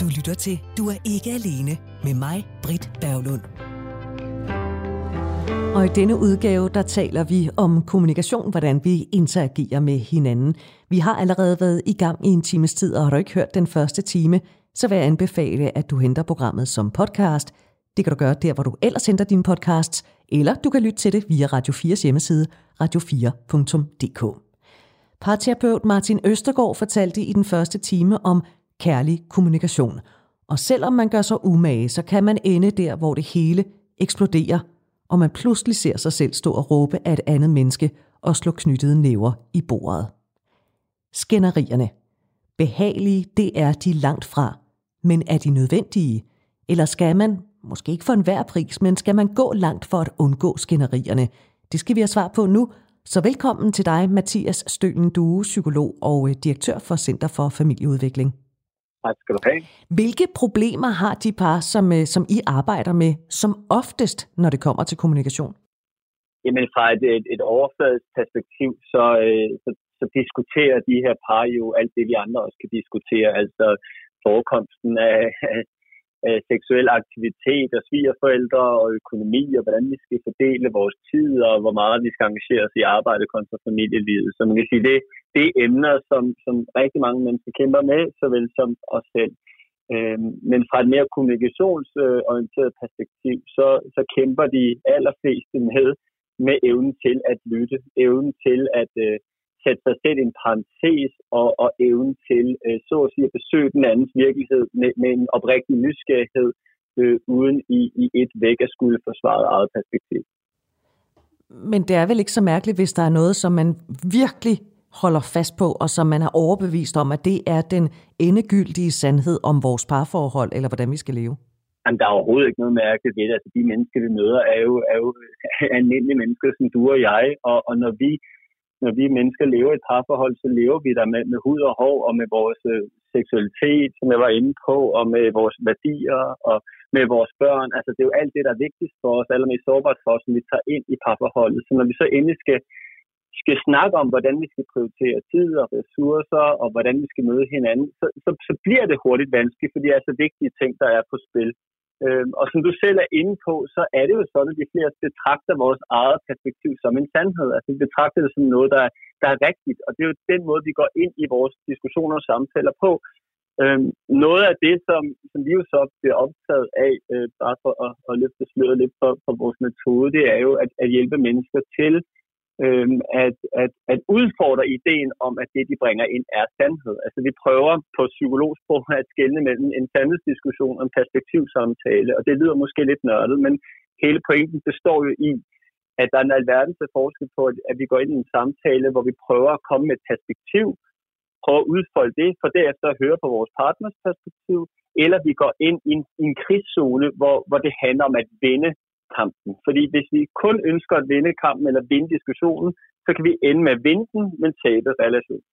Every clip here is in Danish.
Du lytter til Du er ikke alene med mig, Britt Berglund. Og i denne udgave, der taler vi om kommunikation, hvordan vi interagerer med hinanden. Vi har allerede været i gang i en times tid, og har du ikke hørt den første time, så vil jeg anbefale, at du henter programmet som podcast. Det kan du gøre der, hvor du ellers henter dine podcasts, eller du kan lytte til det via Radio 4's hjemmeside, radio4.dk. Parterapeut Martin Østergaard fortalte i den første time om kærlig kommunikation. Og selvom man gør sig umage, så kan man ende der, hvor det hele eksploderer, og man pludselig ser sig selv stå og råbe af et andet menneske og slå knyttede næver i bordet. Skænderierne. Behagelige, det er de langt fra. Men er de nødvendige? Eller skal man, måske ikke for enhver pris, men skal man gå langt for at undgå skænderierne? Det skal vi have svar på nu, så velkommen til dig, Mathias Stølen Due, psykolog og øh, direktør for Center for Familieudvikling. Tak skal du have. Hvilke problemer har de par, som, øh, som I arbejder med, som oftest, når det kommer til kommunikation? Jamen fra et, et, et overfladisk perspektiv, så, øh, så, så diskuterer de her par jo alt det, vi andre også kan diskutere, altså forekomsten af, øh, seksuel aktivitet og svigerforældre og økonomi, og hvordan vi skal fordele vores tid, og hvor meget vi skal engagere os i arbejde kontra familielivet. Så man kan sige, det, det er emner, som, som rigtig mange mennesker kæmper med, såvel som os selv. Øh, men fra et mere kommunikationsorienteret perspektiv, så, så kæmper de allerfleste med, med evnen til at lytte, evnen til at øh, sætte sig selv i en parentes og, og evnen til øh, så at sige at besøge den andens virkelighed med, med en oprigtig nysgerrighed, øh, uden i, i et væk at skulle forsvare eget perspektiv. Men det er vel ikke så mærkeligt, hvis der er noget, som man virkelig holder fast på, og som man er overbevist om, at det er den endegyldige sandhed om vores parforhold, eller hvordan vi skal leve? Jamen, der er overhovedet ikke noget mærkeligt ved det. Altså, de mennesker, vi møder, er jo, er jo almindelige mennesker, som du og jeg. Og, og når vi når vi mennesker lever i et parforhold, så lever vi der med, med hud og hår og med vores øh, seksualitet, som jeg var inde på, og med vores værdier og med vores børn. Altså det er jo alt det, der er vigtigst for os, allermest sårbart for os, som vi tager ind i parforholdet. Så når vi så endelig skal, skal snakke om, hvordan vi skal prioritere tid og ressourcer, og hvordan vi skal møde hinanden, så, så, så bliver det hurtigt vanskeligt, fordi det er så vigtige ting, der er på spil. Øhm, og som du selv er inde på, så er det jo sådan, at de fleste betragter vores eget perspektiv som en sandhed. Altså vi betragter det som noget, der, der er rigtigt. Og det er jo den måde, vi går ind i vores diskussioner og samtaler på. Øhm, noget af det, som, som vi jo så bliver optaget af, øh, bare for at, at løfte sløret lidt for, for vores metode, det er jo at, at hjælpe mennesker til øh, at, at, at udfordre ideen om, at det, de bringer ind, er sandhed. Altså vi prøver på psykologsprog at skelne mellem en sandhedsdiskussion og en perspektivsamtale, og det lyder måske lidt nørdet, men hele pointen består jo i, at der er en alverdens forskel på, at vi går ind i en samtale, hvor vi prøver at komme med et perspektiv, prøver at udfolde det, for derefter at høre på vores partners perspektiv, eller vi går ind i en, i en krigszone, hvor, hvor det handler om at vinde kampen. Fordi hvis vi kun ønsker at vinde kampen eller vinde diskussionen, så kan vi ende med at vinde den, men tabe relationen.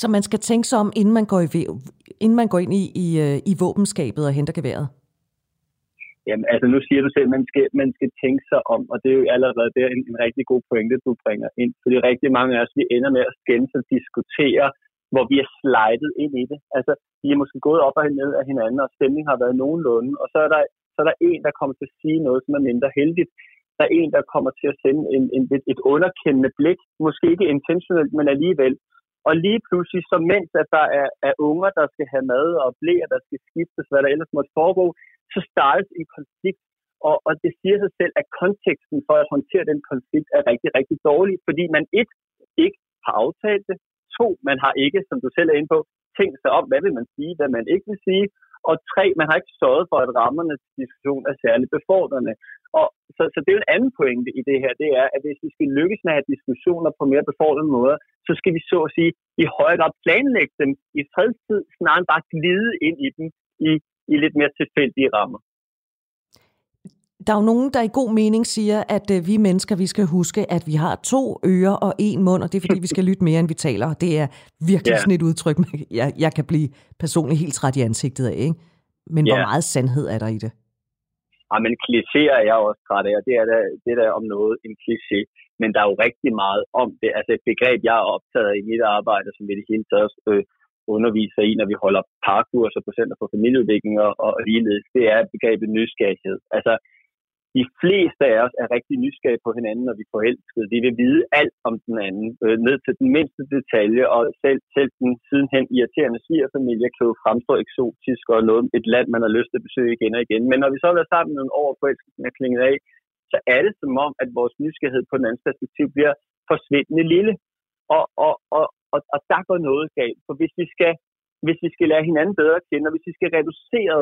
Så man skal tænke sig om, inden man går, i, inden man går ind i, i, øh, i våbenskabet og henter geværet? Jamen, altså nu siger du selv, at man skal, man skal tænke sig om, og det er jo allerede der en, en rigtig god pointe, du bringer ind. Fordi rigtig mange af os, vi ender med at skændes og diskutere, hvor vi er slidet ind i det. Altså, vi er måske gået op og ned af hinanden, og stemningen har været nogenlunde, og så er der er der en, der kommer til at sige noget, som er mindre heldigt. Der er en, der kommer til at sende en, en, et underkendende blik, måske ikke intentionelt, men alligevel. Og lige pludselig, så mens at der er, er unger, der skal have mad og blære, der skal skiftes, hvad der ellers måtte foregå, så startes en konflikt. Og, og det siger sig selv, at konteksten for at håndtere den konflikt er rigtig, rigtig dårlig, fordi man et, ikke har aftalt det, to, man har ikke, som du selv er inde på, tænkt sig om, hvad vil man sige, hvad man ikke vil sige, og tre, man har ikke sørget for, at rammerne til diskussion er særligt befordrende. Og så, så det er jo en anden pointe i det her, det er, at hvis vi skal lykkes med at have diskussioner på mere befordrende måder, så skal vi så at sige i højere grad planlægge dem i fredstid, snarere end bare glide ind i dem i, i lidt mere tilfældige rammer. Der er jo nogen, der i god mening siger, at øh, vi mennesker, vi skal huske, at vi har to ører og en mund, og det er fordi, vi skal lytte mere, end vi taler. Det er virkelig yeah. sådan et udtryk, jeg, jeg kan blive personligt helt træt i ansigtet af. Ikke? Men yeah. hvor meget sandhed er der i det? Ja, men klichéer er jeg også træt af, og det er, der, det er der om noget en kliché. Men der er jo rigtig meget om det. Altså et begreb, jeg er optaget i mit arbejde, som vi det hele taget øh, underviser i, når vi holder parkurser på Center for Familieudvikling og, og ligeledes, det er begrebet nysgerrighed. Altså, de fleste af os er rigtig nysgerrige på hinanden, når vi er forelskede. Vi vil vide alt om den anden, øh, ned til den mindste detalje, og selv, selv den sidenhen irriterende svigerfamilie kan jo fremstå eksotisk og noget, et land, man har lyst til at besøge igen og igen. Men når vi så har været sammen nogle år, forelskelsen er klinget af, så er det som om, at vores nysgerrighed på den anden perspektiv bliver forsvindende lille. Og, og, og, og, og der går noget galt. For hvis vi skal, hvis vi skal lære hinanden bedre at kende, og hvis vi skal reducere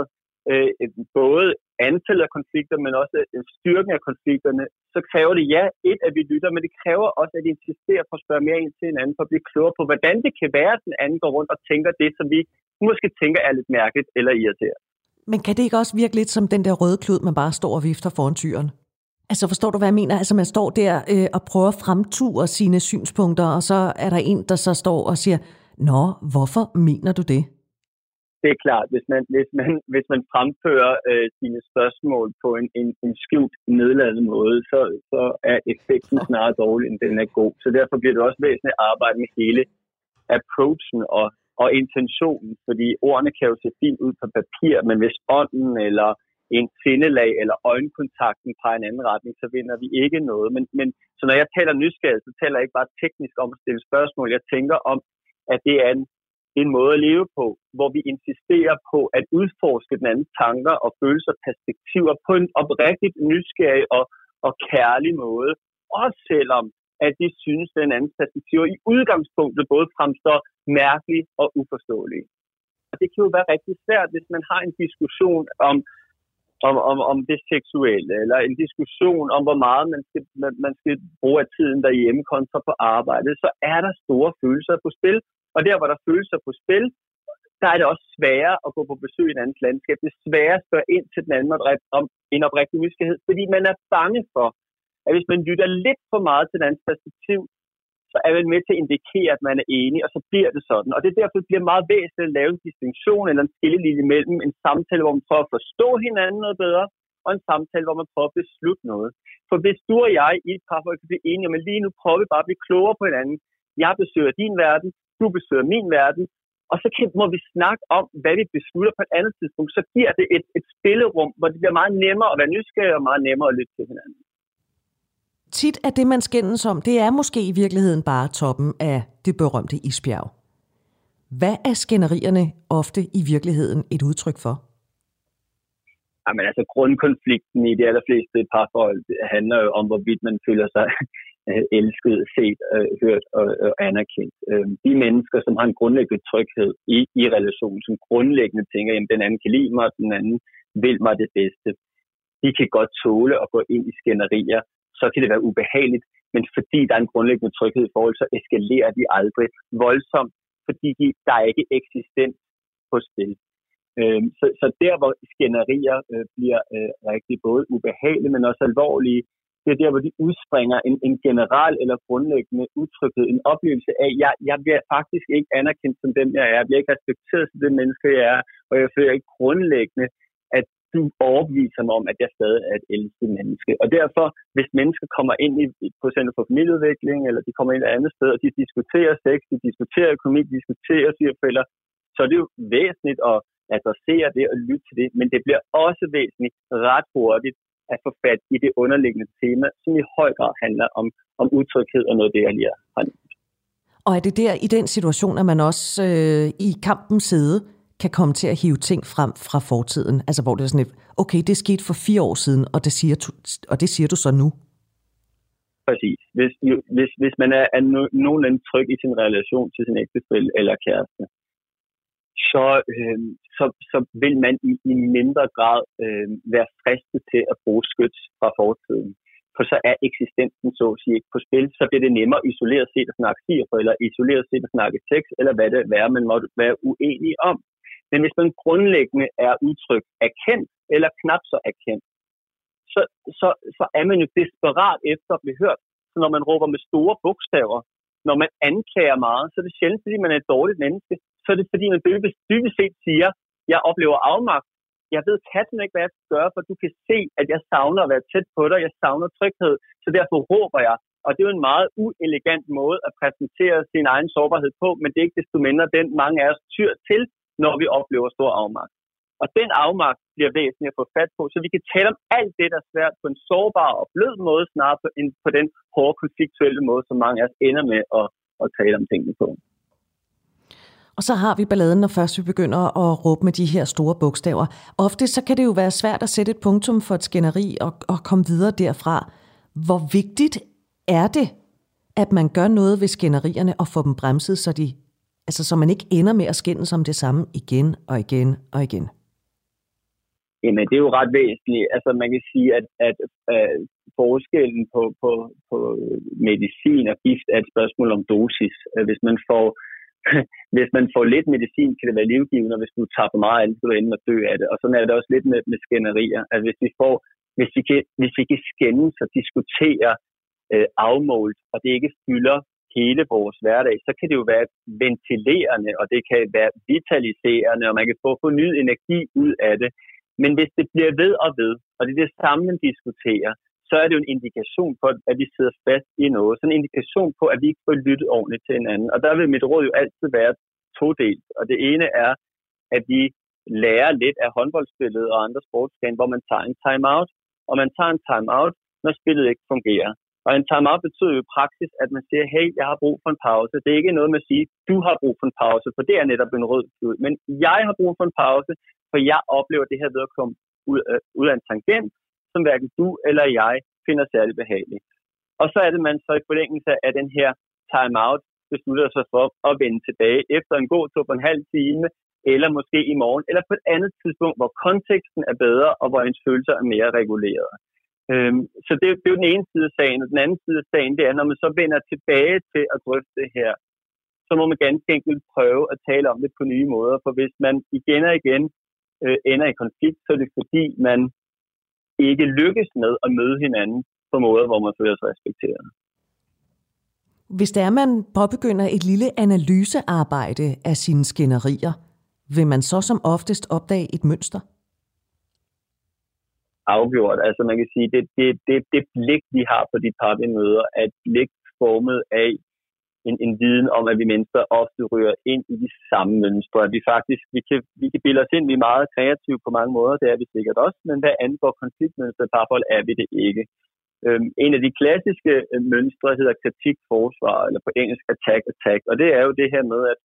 øh, øh både antallet af konflikter, men også øh, styrken af konflikterne, så kræver det ja, et, at vi lytter, men det kræver også, at vi insisterer på at spørge mere ind til hinanden, for at blive klogere på, hvordan det kan være, at den anden går rundt og tænker det, som vi måske tænker er lidt mærkeligt eller irriterende. Men kan det ikke også virke lidt som den der røde klud, man bare står og vifter foran tyren? Altså forstår du, hvad jeg mener? Altså man står der øh, og prøver at fremture sine synspunkter, og så er der en, der så står og siger, Nå, hvorfor mener du det? Det er klart, hvis man, hvis man, hvis man fremfører øh, sine spørgsmål på en, en, en skjult nedladende måde, så, så er effekten snarere dårlig, end den er god. Så derfor bliver det også væsentligt at arbejde med hele approachen og, og intentionen, fordi ordene kan jo se fint ud på papir, men hvis ånden eller en sindelag eller øjenkontakten peger en anden retning, så vinder vi ikke noget. Men, men så når jeg taler nysgerrighed, så taler jeg ikke bare teknisk om at stille spørgsmål. Jeg tænker om, at det er en, en måde at leve på, hvor vi insisterer på at udforske den andens tanker og følelser og perspektiver på en oprigtigt nysgerrig og, og kærlig måde. Også selvom at de synes, at den andens perspektiver i udgangspunktet både fremstår mærkelige og uforståelige. Og det kan jo være rigtig svært, hvis man har en diskussion om om, om, om det seksuelle, eller en diskussion om, hvor meget man skal, man, man skal bruge af tiden derhjemme kontra på arbejde, så er der store følelser på spil. Og der, hvor der følelser på spil, der er det også sværere at gå på besøg i et andet landskab. Det er sværere at spørge ind til den anden om en oprigtig nysgerrighed, fordi man er bange for, at hvis man lytter lidt for meget til den andens perspektiv, så er man med til at indikere, at man er enig, og så bliver det sådan. Og det er derfor, det bliver meget væsentligt at lave en distinktion eller en skillelinje mellem en samtale, hvor man prøver at forstå hinanden noget bedre, og en samtale, hvor man prøver at beslutte noget. For hvis du og jeg i et parforhold kan blive enige, men lige nu prøver vi bare at blive klogere på hinanden. Jeg besøger din verden, du besøger min verden, og så kan, må vi snakke om, hvad vi beslutter på et andet tidspunkt. Så giver det et, et spillerum, hvor det bliver meget nemmere at være nysgerrig og meget nemmere at lytte til hinanden tit er det, man skændes om, det er måske i virkeligheden bare toppen af det berømte isbjerg. Hvad er skænderierne ofte i virkeligheden et udtryk for? Jamen altså, grundkonflikten i de allerfleste parforhold handler jo om, hvorvidt man føler sig elsket, set, øh, hørt og, og anerkendt. Øhm, de mennesker, som har en grundlæggende tryghed i, i relationen, som grundlæggende tænker, at den anden kan lide mig, den anden vil mig det bedste, de kan godt tåle at gå ind i skænderier, så kan det være ubehageligt, men fordi der er en grundlæggende tryghed i forhold, så eskalerer de aldrig voldsomt, fordi de, der er ikke eksistens på spil. Øh, så, så der, hvor skænderier øh, bliver øh, rigtig både ubehagelige, men også alvorlige, det er der, hvor de udspringer en, en general eller grundlæggende utryghed, en oplevelse af, at jeg, jeg bliver faktisk ikke anerkendt som den, jeg er, jeg bliver ikke respekteret som det menneske, jeg er, og jeg føler ikke grundlæggende, at du overbeviser mig om, at jeg stadig er et elsket menneske. Og derfor, hvis mennesker kommer ind i, på Center for Familieudvikling, eller de kommer ind et andet sted, og de diskuterer sex, de diskuterer økonomi, de diskuterer svigerfælder, så er det jo væsentligt at adressere det og lytte til det, men det bliver også væsentligt ret hurtigt at få fat i det underliggende tema, som i høj grad handler om, om utryghed og noget af det, jeg lige har nævnt. Og er det der i den situation, at man også øh, i kampens side kan komme til at hive ting frem fra fortiden. Altså hvor det er sådan et, okay, det skete for fire år siden, og det siger, du, og det siger du så nu. Præcis. Hvis, hvis, hvis man er, er no, nogenlunde tryg i sin relation til sin ægtefælle eller kæreste, så, øh, så, så vil man i, i mindre grad øh, være fristet til at bruge skyts fra fortiden. For så er eksistensen så at sige ikke på spil, så bliver det nemmere isoleret set at snakke for, eller isoleret set at snakke sex, eller hvad det er, man måtte være uenig om. Men hvis man grundlæggende er udtryk erkendt eller knap så erkendt, så, så, så er man jo desperat efter at blive hørt. Så når man råber med store bogstaver, når man anklager meget, så er det sjældent, fordi man er et dårligt menneske. Så er det, fordi man dybest set siger, jeg oplever afmagt. Jeg ved katten ikke, hvad jeg skal gøre, for du kan se, at jeg savner at være tæt på dig. Jeg savner tryghed. Så derfor råber jeg, Og det er jo en meget uelegant måde at præsentere sin egen sårbarhed på, men det er ikke desto mindre den, mange af os tyr til, når vi oplever stor afmagt. Og den afmagt bliver væsentlig at få fat på, så vi kan tale om alt det, der er svært på en sårbar og blød måde, snarere end på den hårde konfliktuelle måde, som mange af os ender med at, at tale om tingene på. Og så har vi balladen, når først vi begynder at råbe med de her store bogstaver. Ofte så kan det jo være svært at sætte et punktum for et skænderi og, og komme videre derfra. Hvor vigtigt er det, at man gør noget ved skænderierne og får dem bremset, så, de, altså, så man ikke ender med at skændes om det samme igen og igen og igen? Jamen, det er jo ret væsentligt. Altså, man kan sige, at, at at forskellen på, på, på medicin og gift er et spørgsmål om dosis. Hvis man får hvis man får lidt medicin, kan det være livgivende, og hvis du tager for meget af det, så du ende med at dø af det. Og sådan er det også lidt med, med skænderier. Altså hvis vi får, hvis vi kan, hvis vi kan skændes og diskutere øh, afmålt, og det ikke fylder hele vores hverdag, så kan det jo være ventilerende, og det kan være vitaliserende, og man kan få fornyet energi ud af det. Men hvis det bliver ved og ved, og det er det samme, man diskuterer, så er det jo en indikation på, at vi sidder fast i noget. Så en indikation på, at vi ikke får lyttet ordentligt til hinanden. Og der vil mit råd jo altid være todelt. Og det ene er, at vi lærer lidt af håndboldspillet og andre sportsgrene, hvor man tager en timeout, og man tager en timeout, når spillet ikke fungerer. Og en timeout betyder jo i praksis, at man siger, hey, jeg har brug for en pause. Det er ikke noget med at sige, du har brug for en pause, for det er netop en rød klud. Men jeg har brug for en pause, for jeg oplever det her ved at komme ud, øh, ud af en tangent, som hverken du eller jeg finder særlig behageligt. Og så er det, man så i forlængelse af den her time-out beslutter sig for at vende tilbage efter en god tur på en halv time, eller måske i morgen, eller på et andet tidspunkt, hvor konteksten er bedre, og hvor ens følelser er mere reguleret. Øhm, så det, det er jo den ene side af sagen, og den anden side af sagen, det er, når man så vender tilbage til at drøfte det her, så må man ganske enkelt prøve at tale om det på nye måder, for hvis man igen og igen øh, ender i konflikt, så er det fordi, man ikke lykkes med at møde hinanden på måder, hvor man føler sig respekteret. Hvis der er, man påbegynder et lille analysearbejde af sine skænderier, vil man så som oftest opdage et mønster? Afgjort. Altså man kan sige, det, det, det, det blik, vi har på de par, vi møder, er et blik formet af en, en viden om, at vi mennesker ofte rører ind i de samme mønstre. At vi faktisk, vi kan, vi kan bilde os ind, vi er meget kreative på mange måder, det er vi sikkert også, men hvad angår konfliktmønstre i parforhold, er vi det ikke. Øhm, en af de klassiske øh, mønstre hedder kritik, forsvar, eller på engelsk attack, attack, og det er jo det her med, at,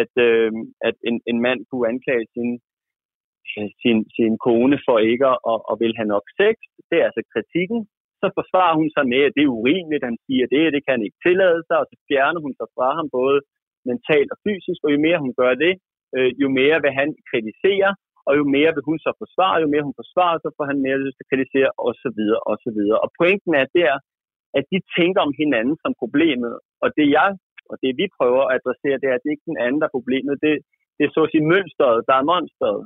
at, øhm, at en, en mand kunne anklage sin, sin, sin kone for ikke at, at vil have nok sex. Det er altså kritikken så forsvarer hun sig med, at det er urimeligt, han siger det, det kan han ikke tillade sig, og så fjerner hun sig fra ham både mentalt og fysisk, og jo mere hun gør det, øh, jo mere vil han kritisere, og jo mere vil hun så forsvare, jo mere hun forsvarer, så får han mere lyst til at kritisere, osv. osv. Og pointen er der, at de tænker om hinanden som problemet, og det jeg, og det vi prøver at adressere, det er, at det ikke er den anden, der er problemet, det, det er så at sige mønstret, der er monstret.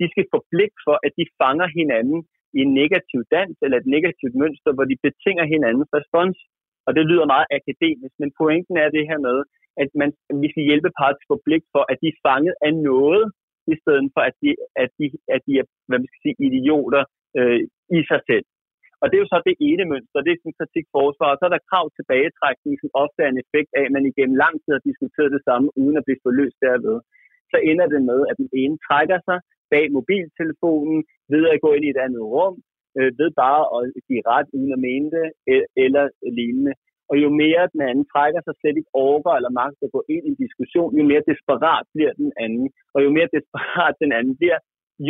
De skal få blik for, at de fanger hinanden i en negativ dans eller et negativt mønster, hvor de betinger hinandens respons. Og det lyder meget akademisk, men pointen er det her med, at man, vi skal hjælpe parret til at få blik for, at de er fanget af noget, i stedet for at de, at de, at de er hvad man skal sige, idioter øh, i sig selv. Og det er jo så det ene mønster, det er sådan kritik forsvar, og så er der krav tilbagetrækning, som ofte er en effekt af, at man igennem lang tid har diskuteret det samme, uden at blive forløst derved. Så ender det med, at den ene trækker sig, bag mobiltelefonen, ved at gå ind i et andet rum, øh, ved bare at give ret uden at mene det, e- eller lignende. Og jo mere den anden trækker sig slet ikke orker eller magt at gå ind i en diskussion, jo mere desperat bliver den anden. Og jo mere desperat den anden bliver,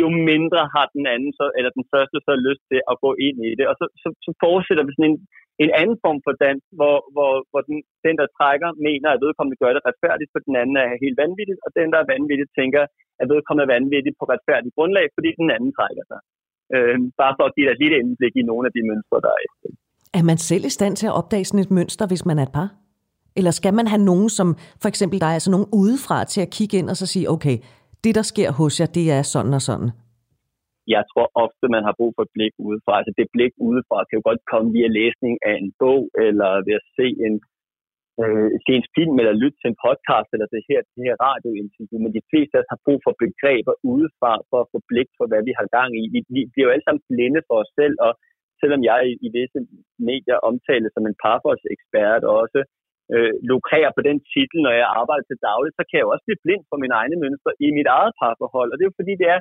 jo mindre har den anden så, eller den første så lyst til at gå ind i det. Og så, så, så fortsætter vi sådan en, en anden form for dans, hvor, hvor, hvor den, den, der trækker, mener, at vedkommende gør det retfærdigt, for den anden er helt vanvittigt, og den, der er vanvittig, tænker, at vedkommende er vanvittigt på retfærdigt grundlag, fordi den anden trækker sig. Øh, bare for at give dig et lille indblik i nogle af de mønstre, der er. Er man selv i stand til at opdage sådan et mønster, hvis man er et par? Eller skal man have nogen, som for eksempel dig, altså nogen udefra til at kigge ind og så sige, okay, det der sker hos jer, det er sådan og sådan? Jeg tror ofte, man har brug for et blik udefra. Altså det blik udefra kan jo godt komme via læsning af en bog, eller ved at se en, øh, se en film, eller lytte til en podcast, eller det her, det her radiointerview. Men de fleste af os har brug for begreber udefra, for at få blik for, hvad vi har gang i. Vi, vi bliver jo alle sammen blinde for os selv, og selvom jeg i, i visse medier omtales som en parforsekspert, og også øh, lukrerer på den titel, når jeg arbejder til dagligt, så kan jeg jo også blive blind for mine egne mønstre i mit eget parforhold. Og det er jo fordi, det er,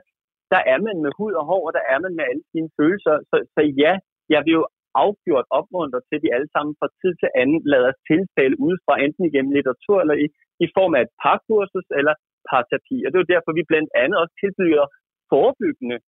der er man med hud og hår, og der er man med alle sine følelser. Så, så ja, jeg vil jo afgjort opmuntre til, at vi alle sammen fra tid til anden lader os tiltale udefra, enten igennem litteratur eller i, i form af et parkursus eller parterapi. Og det er jo derfor, vi blandt andet også tilbyder forebyggende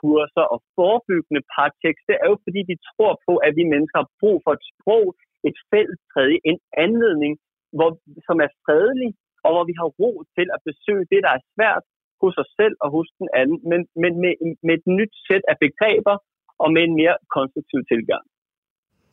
kurser og forebyggende partekst. Det er jo fordi, vi tror på, at vi mennesker har brug for et sprog, et fælles tredje, en anledning, hvor, som er fredelig, og hvor vi har ro til at besøge det, der er svært hos os selv og hos den anden, men, men med, med et nyt sæt af begreber og med en mere konstruktiv tilgang.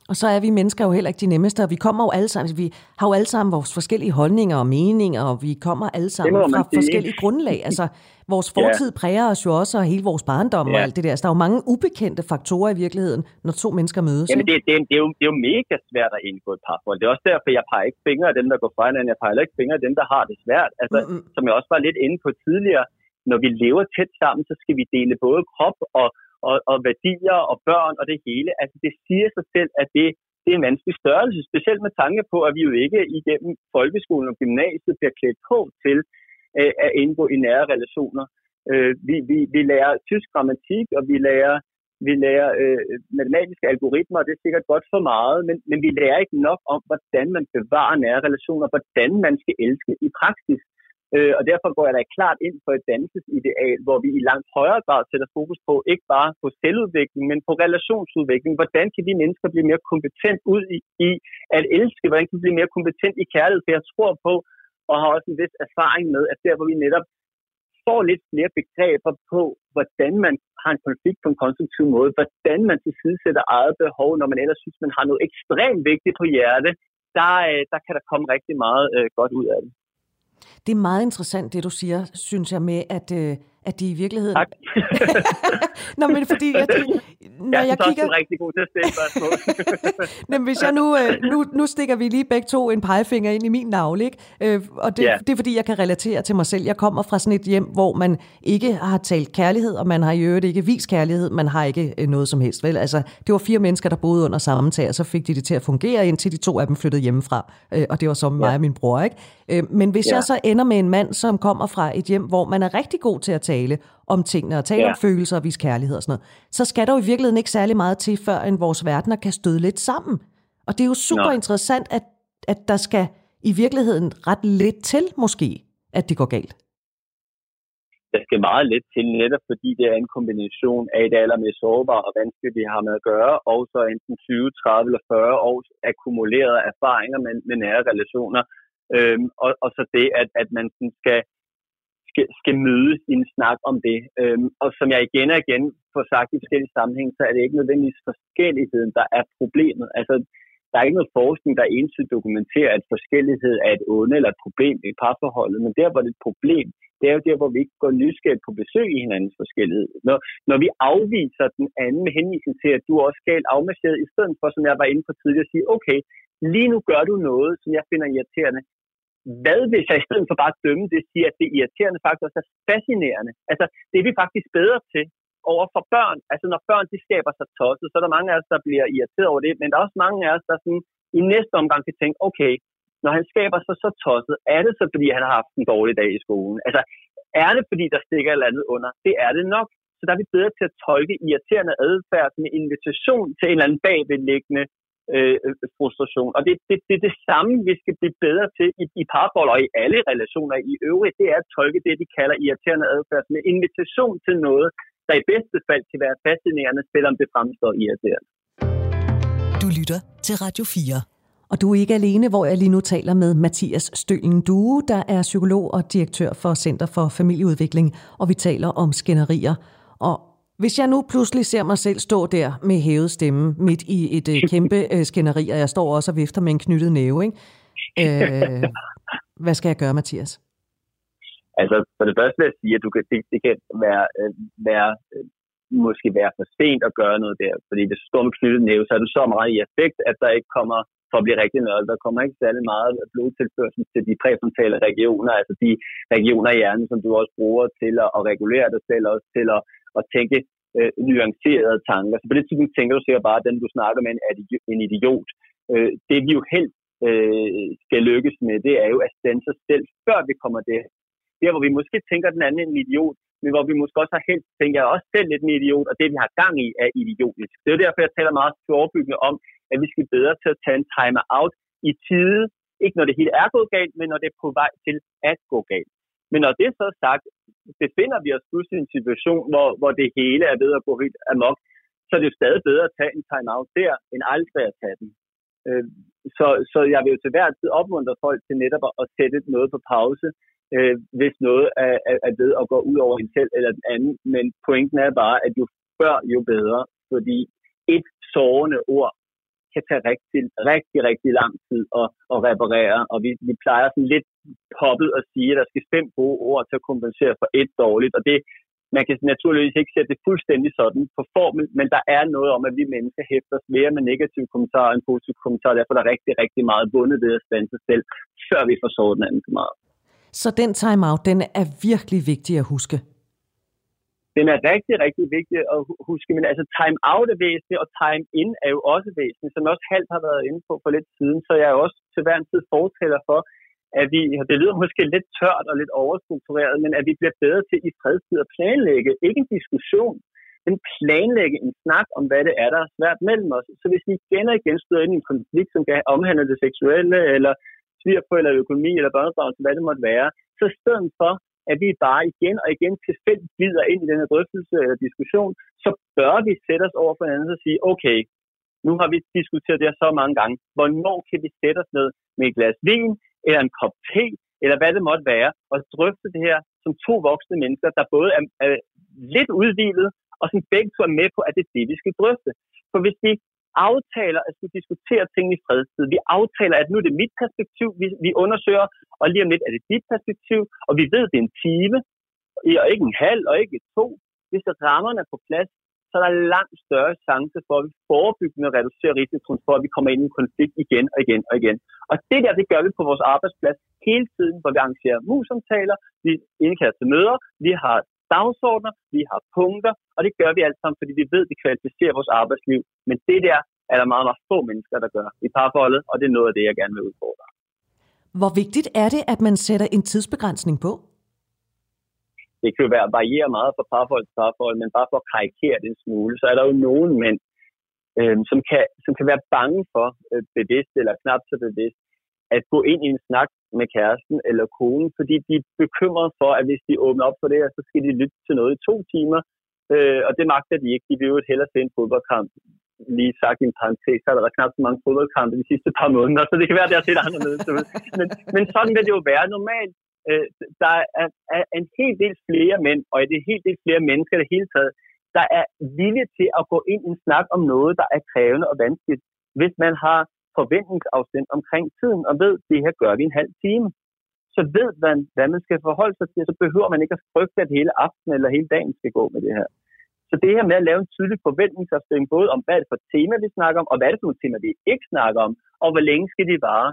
Og så er vi mennesker jo heller ikke de nemmeste, og vi kommer jo alle sammen, vi har jo alle sammen vores forskellige holdninger og meninger, og vi kommer alle sammen fra sige. forskellige grundlag. Altså, vores fortid ja. præger os jo også, og hele vores barndom ja. og alt det der. Så der er jo mange ubekendte faktorer i virkeligheden, når to mennesker mødes. Jamen, det, det, det, er jo, det er jo mega svært at indgå et parforhold. Det er også derfor, jeg peger ikke fingre af dem, der går fra hinanden. Jeg peger ikke fingre af dem, der har det svært. Altså, Mm-mm. som jeg også var lidt inde på tidligere, når vi lever tæt sammen, så skal vi dele både krop og, og, og værdier og børn og det hele. Altså, det siger sig selv, at det det er en vanskelig størrelse, specielt med tanke på, at vi jo ikke igennem folkeskolen og gymnasiet bliver klædt på til øh, at indgå i nære relationer. Øh, vi, vi, vi lærer tysk grammatik, og vi lærer, vi lærer øh, matematiske algoritmer, og det er sikkert godt for meget, men, men vi lærer ikke nok om, hvordan man bevarer nære relationer, hvordan man skal elske i praksis. Øh, og derfor går jeg da klart ind for et dannelsesideal, hvor vi i langt højere grad sætter fokus på ikke bare på selvudvikling, men på relationsudvikling. Hvordan kan de mennesker blive mere kompetent ud i, i at elske? Hvordan kan de blive mere kompetent i kærlighed? For jeg tror på, og har også en vis erfaring med, at der, hvor vi netop får lidt flere begreber på, hvordan man har en konflikt på en konstruktiv måde, hvordan man tilsidesætter eget behov, når man ellers synes, man har noget ekstremt vigtigt på hjerte, der, øh, der kan der komme rigtig meget øh, godt ud af det. Det er meget interessant, det du siger, synes jeg, med at, øh, at de i virkeligheden... Tak. Nå, men fordi jeg, når jeg, jeg kigger... Er rigtig god til at stille spørgsmål. hvis jeg nu, øh, nu... Nu stikker vi lige begge to en pegefinger ind i min navle, ikke? Øh, og det, yeah. det er fordi, jeg kan relatere til mig selv. Jeg kommer fra sådan et hjem, hvor man ikke har talt kærlighed, og man har i øvrigt ikke vist kærlighed. Man har ikke øh, noget som helst, vel? Altså, det var fire mennesker, der boede under samme tag, og så fik de det til at fungere, indtil de to af dem flyttede hjemmefra. Og det var så mig yeah. og min bror, ikke? Men hvis yeah. jeg så ender med en mand, som kommer fra et hjem, hvor man er rigtig god til at tale, tale om tingene og tale ja. om følelser og vise kærlighed og sådan noget, så skal der jo i virkeligheden ikke særlig meget til, før en vores verdener kan støde lidt sammen. Og det er jo super Nå. interessant, at, at der skal i virkeligheden ret lidt til måske, at det går galt. Der skal meget lidt til, netop fordi det er en kombination af det allermest sårbare og vanskelige, vi har med at gøre, og så enten 20, 30 eller 40 års akkumulerede erfaringer med, med nære relationer. Øhm, og, og så det, at, at man skal skal, skal mødes i en snak om det. Øhm, og som jeg igen og igen får sagt i forskellige sammenhænge, så er det ikke nødvendigvis forskelligheden, der er problemet. Altså, der er ikke noget forskning, der entydigt dokumenterer, at forskellighed er et onde eller et problem i parforholdet, men der, hvor det er et problem, det er jo der, hvor vi ikke går nysgerrigt på besøg i hinandens forskellighed. Når, når vi afviser den anden med henvisning til, at du er også galt afmarcheret, i stedet for, som jeg var inde på tidligere, at sige, okay, lige nu gør du noget, som jeg finder irriterende hvad hvis jeg i stedet for bare at dømme det, siger, at det irriterende faktisk også er fascinerende. Altså, det er vi faktisk bedre til over for børn. Altså, når børn de skaber sig tosset, så er der mange af os, der bliver irriteret over det, men der er også mange af os, der sådan, i næste omgang kan tænke, okay, når han skaber sig så tosset, er det så, fordi han har haft en dårlig dag i skolen? Altså, er det, fordi der stikker et eller andet under? Det er det nok. Så der er vi bedre til at tolke irriterende adfærd som en invitation til en eller anden bagvedliggende øh, frustration. Og det er det, det, det samme, vi skal blive bedre til i, i parforhold og i alle relationer i øvrigt. Det er at tolke det, de kalder irriterende adfærd med invitation til noget, der i bedste fald kan være fascinerende, selvom det fremstår irriterende. Du lytter til Radio 4. Og du er ikke alene, hvor jeg lige nu taler med Mathias Stølen Due, der er psykolog og direktør for Center for Familieudvikling, og vi taler om skænderier. Og hvis jeg nu pludselig ser mig selv stå der med hævet stemme midt i et øh, kæmpe øh, skænderi, og jeg står også og vifter med en knyttet næve, ikke? Øh, hvad skal jeg gøre, Mathias? Altså, for det første vil jeg sige, at du kan, det, det kan være, øh, være øh, måske være for sent at gøre noget der. Fordi hvis du står med knyttet næve, så er du så meget i effekt, at der ikke kommer, for at blive rigtig nørdet, der kommer ikke særlig meget blodtilførsel til de præfrontale regioner, altså de regioner i hjernen, som du også bruger til at, at regulere dig selv, også til at, at tænke øh, nuancerede tanker. Så på det tidspunkt tænker du sikkert bare, at den du snakker med er en idiot. Øh, det vi jo helt øh, skal lykkes med, det er jo at stande sig selv, før vi kommer der. Der, hvor vi måske tænker, at den anden er en idiot, men hvor vi måske også har helt tænker jeg også selv lidt en idiot, og det vi har gang i er idiotisk. Det er derfor, jeg taler meget forebyggende om, at vi skal bedre til at tage en time out i tide, ikke når det hele er gået galt, men når det er på vej til at gå galt. Men når det er så sagt, befinder vi os pludselig i en situation, hvor, hvor det hele er ved at gå helt amok, så er det jo stadig bedre at tage en time-out der, end aldrig at tage den. Øh, så, så jeg vil jo til hver tid opmuntre folk til netop at sætte noget på pause, øh, hvis noget er, er, er ved at gå ud over en selv eller den anden. Men pointen er bare, at jo før, jo bedre. Fordi et sårende ord kan tage rigtig, rigtig, rigtig lang tid at, at reparere. Og vi, vi plejer sådan lidt poppet at sige, at der skal fem gode ord til at kompensere for et dårligt. Og det, man kan naturligvis ikke sætte det fuldstændig sådan på formel, men der er noget om, at vi mennesker hæfter os mere med negative kommentarer end positive kommentarer. Derfor er der rigtig, rigtig meget bundet ved at stande sig selv, før vi får såret den anden for meget. Så den time-out, den er virkelig vigtig at huske? Den er rigtig, rigtig vigtig at huske, men altså time-out er væsentligt, og time-in er jo også væsentligt, som også halvt har været inde på for lidt siden, så jeg er også til hver en tid fortæller for, at vi, det lyder måske lidt tørt og lidt overstruktureret, men at vi bliver bedre til i fredstid at planlægge, ikke en diskussion, men planlægge en snak om, hvad det er, der er svært mellem os. Så hvis vi igen og igen støder ind i en konflikt, som kan omhandle det seksuelle, eller på, eller økonomi, eller børnebarn, hvad det måtte være, så i stedet for, at vi bare igen og igen tilfældigt glider ind i den her drøftelse eller diskussion, så bør vi sætte os over for hinanden og sige, okay, nu har vi diskuteret det her så mange gange. Hvornår kan vi sætte os ned med et glas vin, eller en kop te, eller hvad det måtte være, og drøfte det her som to voksne mennesker, der både er, er lidt udvilet, og som begge to er med på, at det er det, vi skal drøfte. For hvis vi aftaler at skulle diskutere ting i fredstid, vi aftaler, at nu er det mit perspektiv, vi, vi undersøger, og lige om lidt er det dit perspektiv, og vi ved, at det er en time, og ikke en halv, og ikke to. Hvis der rammerne er på plads, så er der langt større chance for, at vi forebyggende reducerer risikoen for, at vi kommer ind i en konflikt igen og igen og igen. Og det der, det gør vi på vores arbejdsplads hele tiden, hvor vi arrangerer musomtaler, vi indkalder til møder, vi har dagsordner, vi har punkter, og det gør vi alt sammen, fordi vi ved, at det kvalificerer vores arbejdsliv. Men det der er der meget, meget få mennesker, der gør i parforholdet, og det er noget af det, jeg gerne vil udfordre. Hvor vigtigt er det, at man sætter en tidsbegrænsning på? det kan jo være variere meget fra parforhold til parforhold, men bare for at karikere det en smule, så er der jo nogle mænd, øh, som, kan, som kan være bange for, øh, bevidst eller knap så bevidst, at gå ind i en snak med kæresten eller konen, fordi de er bekymrede for, at hvis de åbner op for det her, så skal de lytte til noget i to timer, øh, og det magter de ikke. De vil jo hellere se en fodboldkamp. Lige sagt i en parentes, så har der knap så mange fodboldkampe de sidste par måneder, så det kan være, at det er set anderledes. Men, men sådan vil det jo være normalt øh, der er, er en hel del flere mænd, og det er helt del flere mennesker i det hele taget, der er villige til at gå ind i en snak om noget, der er krævende og vanskeligt, hvis man har forventningsafstemt omkring tiden, og ved, at det her gør vi en halv time. Så ved man, hvad man skal forholde sig til, så behøver man ikke at frygte, at hele aftenen eller hele dagen skal gå med det her. Så det her med at lave en tydelig forventningsafstemning, både om, hvad er det for tema, vi snakker om, og hvad er det for nogle tema, vi ikke snakker om, og hvor længe skal de vare,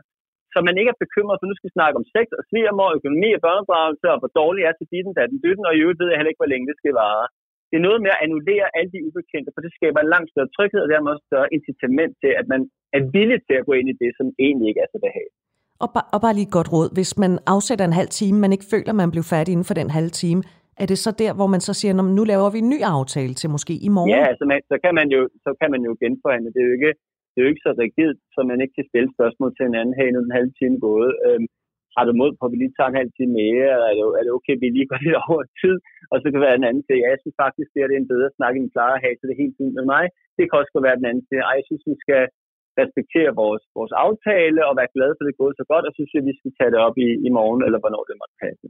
så man ikke er bekymret, for nu skal vi snakke om sex og svigermor, økonomi og børneopdragelse, og hvor dårlig er til ditten, den dytten, og i øvrigt ved jeg heller ikke, hvor længe det skal vare. Det er noget med at annullere alle de ubekendte, for det skaber en langt større tryghed, og dermed også større incitament til, at man er villig til at gå ind i det, som egentlig ikke er så behageligt. Og, ba- og bare lige et godt råd. Hvis man afsætter en halv time, man ikke føler, man bliver færdig inden for den halve time, er det så der, hvor man så siger, nu laver vi en ny aftale til måske i morgen? Ja, altså man, så, kan man jo, så kan man jo genforhandle. Det er jo ikke, det er jo ikke så rigidt, så man ikke kan stille spørgsmål til en anden, her nu en halv time gået. Øhm, har du mod på, at vi lige tager en halv time mere, eller er det, er det okay, at vi lige går lidt over tid, og så kan være den anden til, ja, jeg synes faktisk, det er, det er en bedre snak, end vi plejer at have, så det er helt fint med mig. Det kan også være den anden til, ej, jeg synes, vi skal respektere vores, vores aftale og være glade for, at det er gået så godt, og så synes jeg, vi skal tage det op i, i morgen, eller hvornår det måtte passe.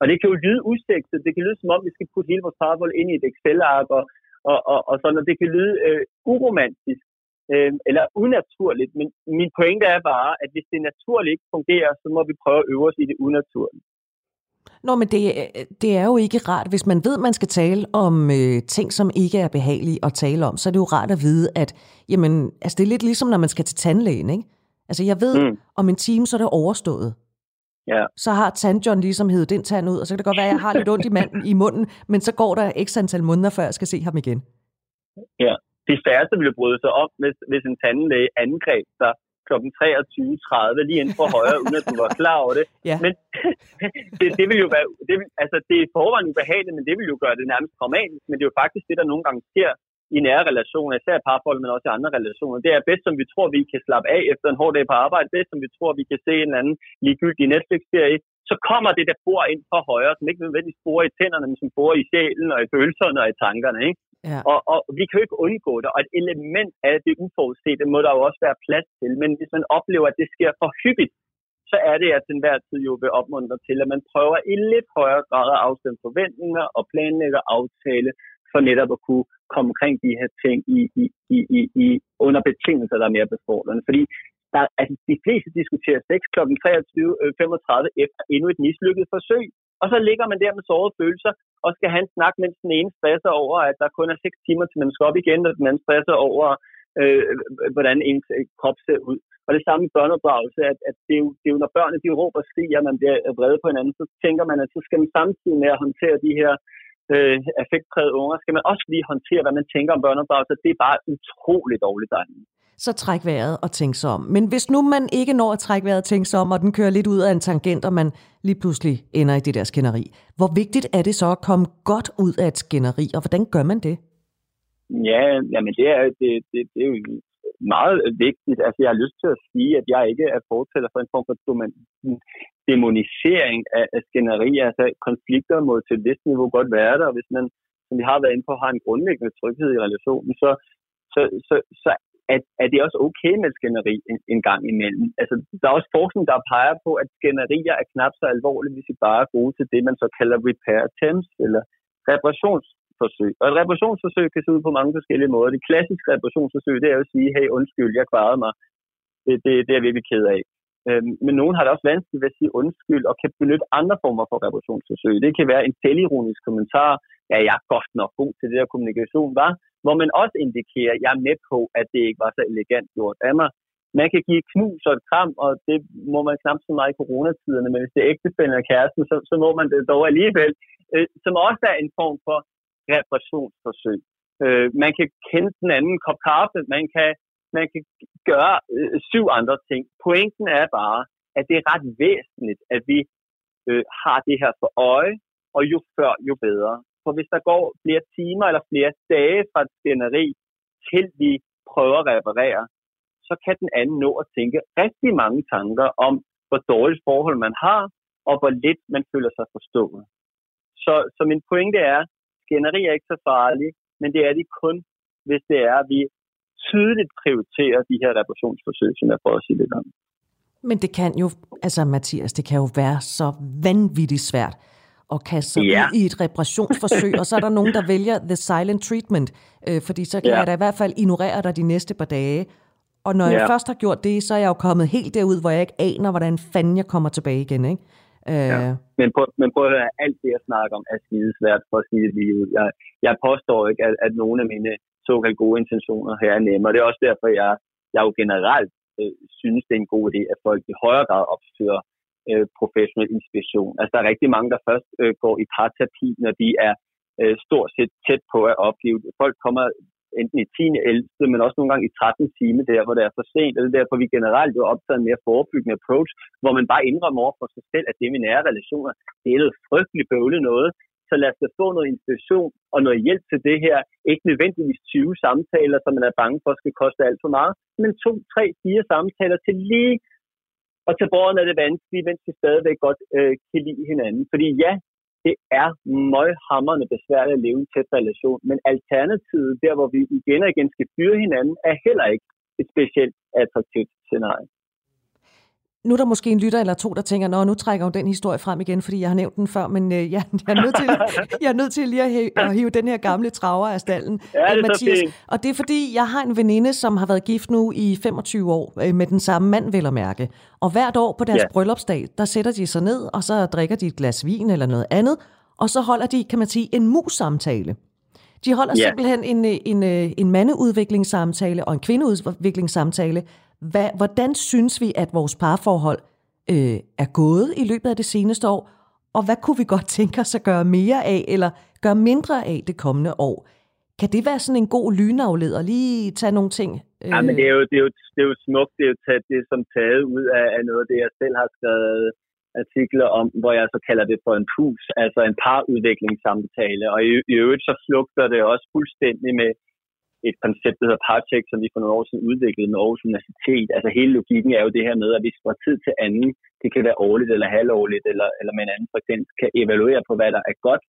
Og det kan jo lyde udsigtet. Det kan lyde som om, vi skal putte hele vores parabol ind i et Excel-ark, og og, og, og sådan, og det kan lyde øh, uromantisk øh, eller unaturligt, men min pointe er bare, at hvis det naturligt ikke fungerer, så må vi prøve at øve os i det unaturlige. Nå, men det, det er jo ikke rart, hvis man ved, at man skal tale om øh, ting, som ikke er behagelige at tale om, så er det jo rart at vide, at jamen, altså, det er lidt ligesom, når man skal til tandlægen, ikke? Altså, jeg ved, mm. om en time, så er det overstået. Ja. Så har tandjohn ligesom heddet den tand ud, og så kan det godt være, at jeg har lidt ondt i, manden, i munden, men så går der x antal måneder, før jeg skal se ham igen. Ja, de færreste ville bryde sig om, hvis, hvis en tandlæge angreb sig kl. 23.30 lige inden for højre, uden at du var klar over det. Ja. Men det, det vil jo være, det vil, altså det er forvejen ubehageligt, men det vil jo gøre det nærmest traumatisk, men det er jo faktisk det, der nogle gange sker i nære relationer, især parforhold, men også i andre relationer. Det er bedst, som vi tror, vi kan slappe af efter en hård dag på arbejde, bedst, som vi tror, vi kan se en eller anden ligegyldig Netflix-serie, så kommer det, der bor ind fra højre, som ikke nødvendigvis bor i tænderne, men som bor i sjælen og i følelserne og i tankerne. Ikke? Ja. Og, og vi kan jo ikke undgå det, og et element af det uforudsete må der jo også være plads til. Men hvis man oplever, at det sker for hyppigt, så er det, at den hver tid jo vil opmuntre til, at man prøver i lidt højere grad at afstemme forventninger og planlægge aftale for netop at kunne komme omkring de her ting i, i, i, i, i under betingelser, der er mere befordrende. Fordi der, altså, de fleste diskuterer sex kl. 23.35 efter endnu et mislykket forsøg, og så ligger man der med sårede følelser og skal have en snak, mens den ene stresser over, at der kun er 6 timer til man skal op igen, og den anden stresser over, øh, hvordan ens øh, krop ser ud. Og det samme med børneopdragelse, at, at det, er jo, det er jo, når børnene de råber og skriger, man bliver vrede på hinanden, så tænker man, at så skal man samtidig med at håndtere de her øh, affektprægede unger, skal man også lige håndtere, hvad man tænker om børneopdragelse. Det er bare utroligt dårligt dejligt så træk vejret og tænk sig om. Men hvis nu man ikke når at trække vejret og tænke sig om, og den kører lidt ud af en tangent, og man lige pludselig ender i det der skænderi, hvor vigtigt er det så at komme godt ud af et skænderi, og hvordan gør man det? Ja, jamen det er, det, det, det er jo meget vigtigt. Altså jeg har lyst til at sige, at jeg ikke er fortæller for en form for demonisering af, af skænderi. Altså konflikter må til et vist niveau godt være der, og hvis man, som vi har været inde på, har en grundlæggende tryghed i relationen, så, så, så, så at, at det er også okay med skænderi en, en gang imellem. Altså, der er også forskning, der peger på, at skænderier er knap så alvorlige, hvis vi bare er gode til det, man så kalder repair attempts, eller reparationsforsøg. Og et reparationsforsøg kan se ud på mange forskellige måder. Det klassiske reparationsforsøg, det er jo at sige, hey, undskyld, jeg kvarede mig. Det, det, det er jeg virkelig ked af. Øhm, men nogen har det også vanskeligt ved at sige undskyld, og kan benytte andre former for reparationsforsøg. Det kan være en selvironisk kommentar, ja, jeg er godt nok god til det der kommunikation, var, hvor man også indikerer, at jeg er med på, at det ikke var så elegant gjort af mig. Man kan give knus og et kram, og det må man knap så meget i coronatiderne, men hvis det er ægtefælden og kæresten, så, så må man det dog alligevel, øh, som også er en form for reparationsforsøg. Øh, man kan kende den anden kop kaffe, man kan, man kan gøre øh, syv andre ting. Pointen er bare, at det er ret væsentligt, at vi øh, har det her for øje, og jo før, jo bedre. For hvis der går flere timer eller flere dage fra et skænderi, til vi prøver at reparere, så kan den anden nå at tænke rigtig mange tanker om, hvor dårligt forhold man har, og hvor lidt man føler sig forstået. Så, så min pointe er, skænderi er ikke så farligt, men det er det kun, hvis det er, at vi tydeligt prioriterer de her reparationsforsøg, som jeg prøver at sige lidt om. Men det kan jo, altså Mathias, det kan jo være så vanvittigt svært og kaste sig ja. ud i et reparationsforsøg, og så er der nogen, der vælger the silent treatment, øh, fordi så kan ja. jeg da i hvert fald ignorere dig de næste par dage. Og når ja. jeg først har gjort det, så er jeg jo kommet helt derud, hvor jeg ikke aner, hvordan fanden jeg kommer tilbage igen, ikke? Øh... Ja. Men, prøv, men prøv at høre, alt det, jeg snakker om, er skidesvært for at sige det lige ud. Jeg, jeg påstår ikke, at, at nogle af mine såkaldt gode intentioner her er nemme, og det er også derfor, jeg, jeg jo generelt øh, synes, det er en god idé, at folk i højere grad opsøger øh, professionel inspiration. Altså, der er rigtig mange, der først øh, går i parterapi, når de er øh, stort set tæt på at opgive. Folk kommer enten i 10. 11. men også nogle gange i 13. time, der hvor det er for sent. Det er derfor, vi generelt jo optaget en mere forebyggende approach, hvor man bare indrømmer over for sig selv, at det med nære relationer, det er noget frygteligt bøvlet noget. Så lad os da få noget inspiration og noget hjælp til det her. Ikke nødvendigvis 20 samtaler, som man er bange for skal koste alt for meget, men to, tre, fire samtaler til lige og til borgerne er det vanskeligt, mens vi stadigvæk godt øh, kan lide hinanden. Fordi ja, det er møghammerende besværligt at leve i en tæt relation, men alternativet, der hvor vi igen og igen skal fyre hinanden, er heller ikke et specielt attraktivt scenarie nu er der måske en lytter eller to, der tænker, Nå, nu trækker hun den historie frem igen, fordi jeg har nævnt den før, men øh, jeg, jeg, er nødt til, jeg er nødt til lige at hive, at hive den her gamle traver af stallen, ja, det Mathias. Og det er fordi, jeg har en veninde, som har været gift nu i 25 år øh, med den samme mand, vel at mærke. Og hvert år på deres ja. bryllupsdag, der sætter de sig ned, og så drikker de et glas vin eller noget andet, og så holder de, kan man sige, en mus-samtale. De holder ja. simpelthen en, en, en, en mandeudviklingssamtale og en kvindeudviklingssamtale, hvad, hvordan synes vi, at vores parforhold øh, er gået i løbet af det seneste år, og hvad kunne vi godt tænke os at gøre mere af, eller gøre mindre af det kommende år? Kan det være sådan en god lynafleder? Lige tage nogle ting? Øh... Ja, men det er, jo, det, er jo, det er jo smukt. Det er jo taget, det er som taget ud af, af noget af det, jeg selv har skrevet artikler om, hvor jeg så kalder det for en pus, altså en parudviklingssamtale. Og i, i øvrigt så flugter det også fuldstændig med et koncept, der hedder Parcheck, som vi for nogle år siden udviklede med Aarhus Universitet. Altså hele logikken er jo det her med, at vi fra tid til anden, det kan være årligt eller halvårligt, eller, eller med en anden frekvens, kan evaluere på, hvad der er godt.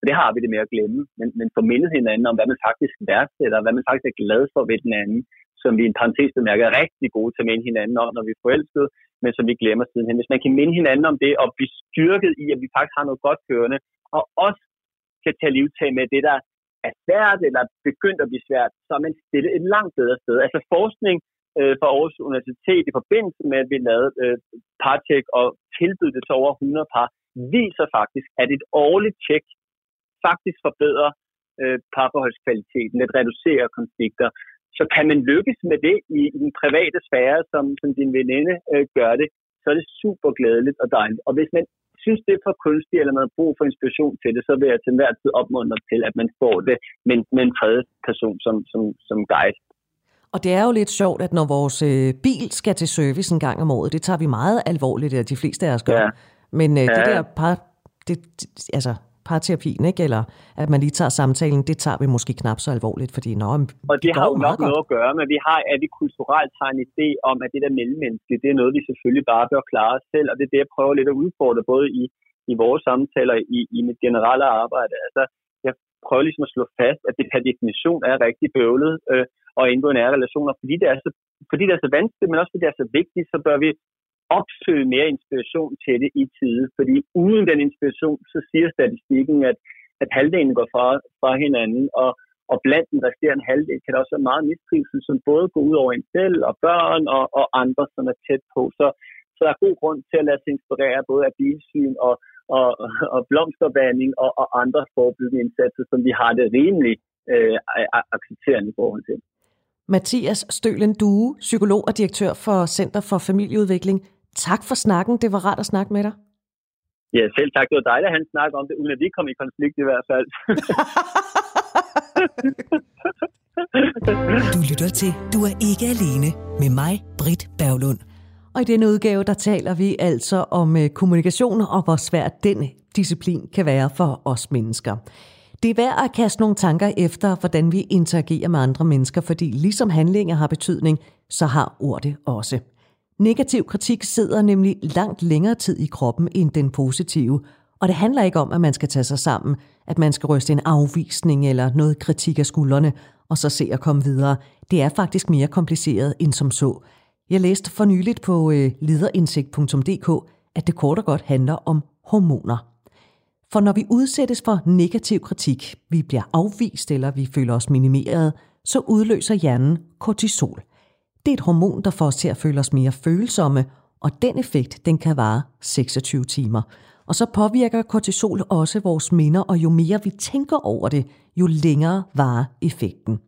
Og det har vi det med at glemme, men, men få mindet hinanden om, hvad man faktisk værdsætter, hvad man faktisk er glad for ved den anden, som vi i en parentes bemærker er rigtig gode til at minde hinanden om, når vi er forelskede, men som vi glemmer sidenhen. Hvis man kan minde hinanden om det, og blive styrket i, at vi faktisk har noget godt kørende, og også kan tage livtag med det, der er svært eller begyndt at blive svært, så er man stillet et langt bedre sted. Altså forskning øh, fra Aarhus Universitet i forbindelse med, at vi lavede øh, partjek og tilbød det til over 100 par, viser faktisk, at et årligt tjek faktisk forbedrer øh, parforholdskvaliteten, at reducere konflikter. Så kan man lykkes med det i, i den private sfære, som, som din veninde øh, gør det, så er det super glædeligt og dejligt. Og hvis man synes, det er for kunstigt, eller man har brug for inspiration til det, så vil jeg til enhver tid opmuntre til, at man får det med, med en tredje person som, som, som guide. Og det er jo lidt sjovt, at når vores øh, bil skal til service en gang om året, det tager vi meget alvorligt, at de fleste af os gør. Ja. Men øh, ja. det der par, det, altså, parterapien, ikke? eller at man lige tager samtalen, det tager vi måske knap så alvorligt, fordi nå, Og det, det har jo nok godt. noget at gøre med, vi har, at vi kulturelt har en idé om, at det der mellemmenneske, det er noget, vi selvfølgelig bare bør klare os selv, og det er det, jeg prøver lidt at udfordre, både i, i vores samtaler i, i mit generelle arbejde. Altså, jeg prøver ligesom at slå fast, at det per definition er rigtig bøvlet øh, at indgå i nære relationer, fordi det, er så, fordi det er så vanskeligt, men også fordi det er så vigtigt, så bør vi opsøge mere inspiration til det i tide. Fordi uden den inspiration, så siger statistikken, at, at halvdelen går fra, fra hinanden, og, og blandt den resterende halvdel kan der også være meget mistrivsel, som både går ud over en selv og børn og, og andre, som er tæt på. Så, så der er god grund til at lade sig inspirere både af bilsyn og, og, og blomsterbanding og, og andre forebyggende indsatser, som vi har det rimelig øh, accepterende i forhold til. Mathias Stølen Due, psykolog og direktør for Center for Familieudvikling. Tak for snakken. Det var rart at snakke med dig. Ja, selv tak. Det var dejligt at han snakke om det, uden at vi kom i konflikt i hvert fald. du lytter til Du er ikke alene med mig, Britt Berglund. Og i denne udgave, der taler vi altså om øh, kommunikation og hvor svært den disciplin kan være for os mennesker. Det er værd at kaste nogle tanker efter, hvordan vi interagerer med andre mennesker, fordi ligesom handlinger har betydning, så har ord det også. Negativ kritik sidder nemlig langt længere tid i kroppen end den positive, og det handler ikke om, at man skal tage sig sammen, at man skal ryste en afvisning eller noget kritik af skuldrene, og så se at komme videre. Det er faktisk mere kompliceret end som så. Jeg læste for nyligt på øh, lederindsigt.dk, at det kort og godt handler om hormoner. For når vi udsættes for negativ kritik, vi bliver afvist eller vi føler os minimeret, så udløser hjernen kortisol. Det er et hormon, der får os til at føle os mere følsomme, og den effekt, den kan vare 26 timer. Og så påvirker kortisol også vores minder, og jo mere vi tænker over det, jo længere varer effekten.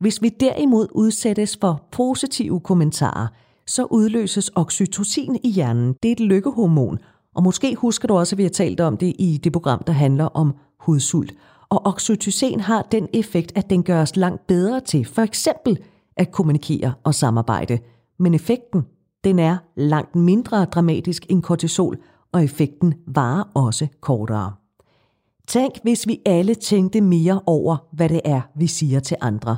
Hvis vi derimod udsættes for positive kommentarer, så udløses oxytocin i hjernen. Det er et lykkehormon, og måske husker du også, at vi har talt om det i det program, der handler om hudsult. Og oxytocin har den effekt, at den gør os langt bedre til for eksempel at kommunikere og samarbejde. Men effekten, den er langt mindre dramatisk end kortisol, og effekten varer også kortere. Tænk, hvis vi alle tænkte mere over, hvad det er, vi siger til andre.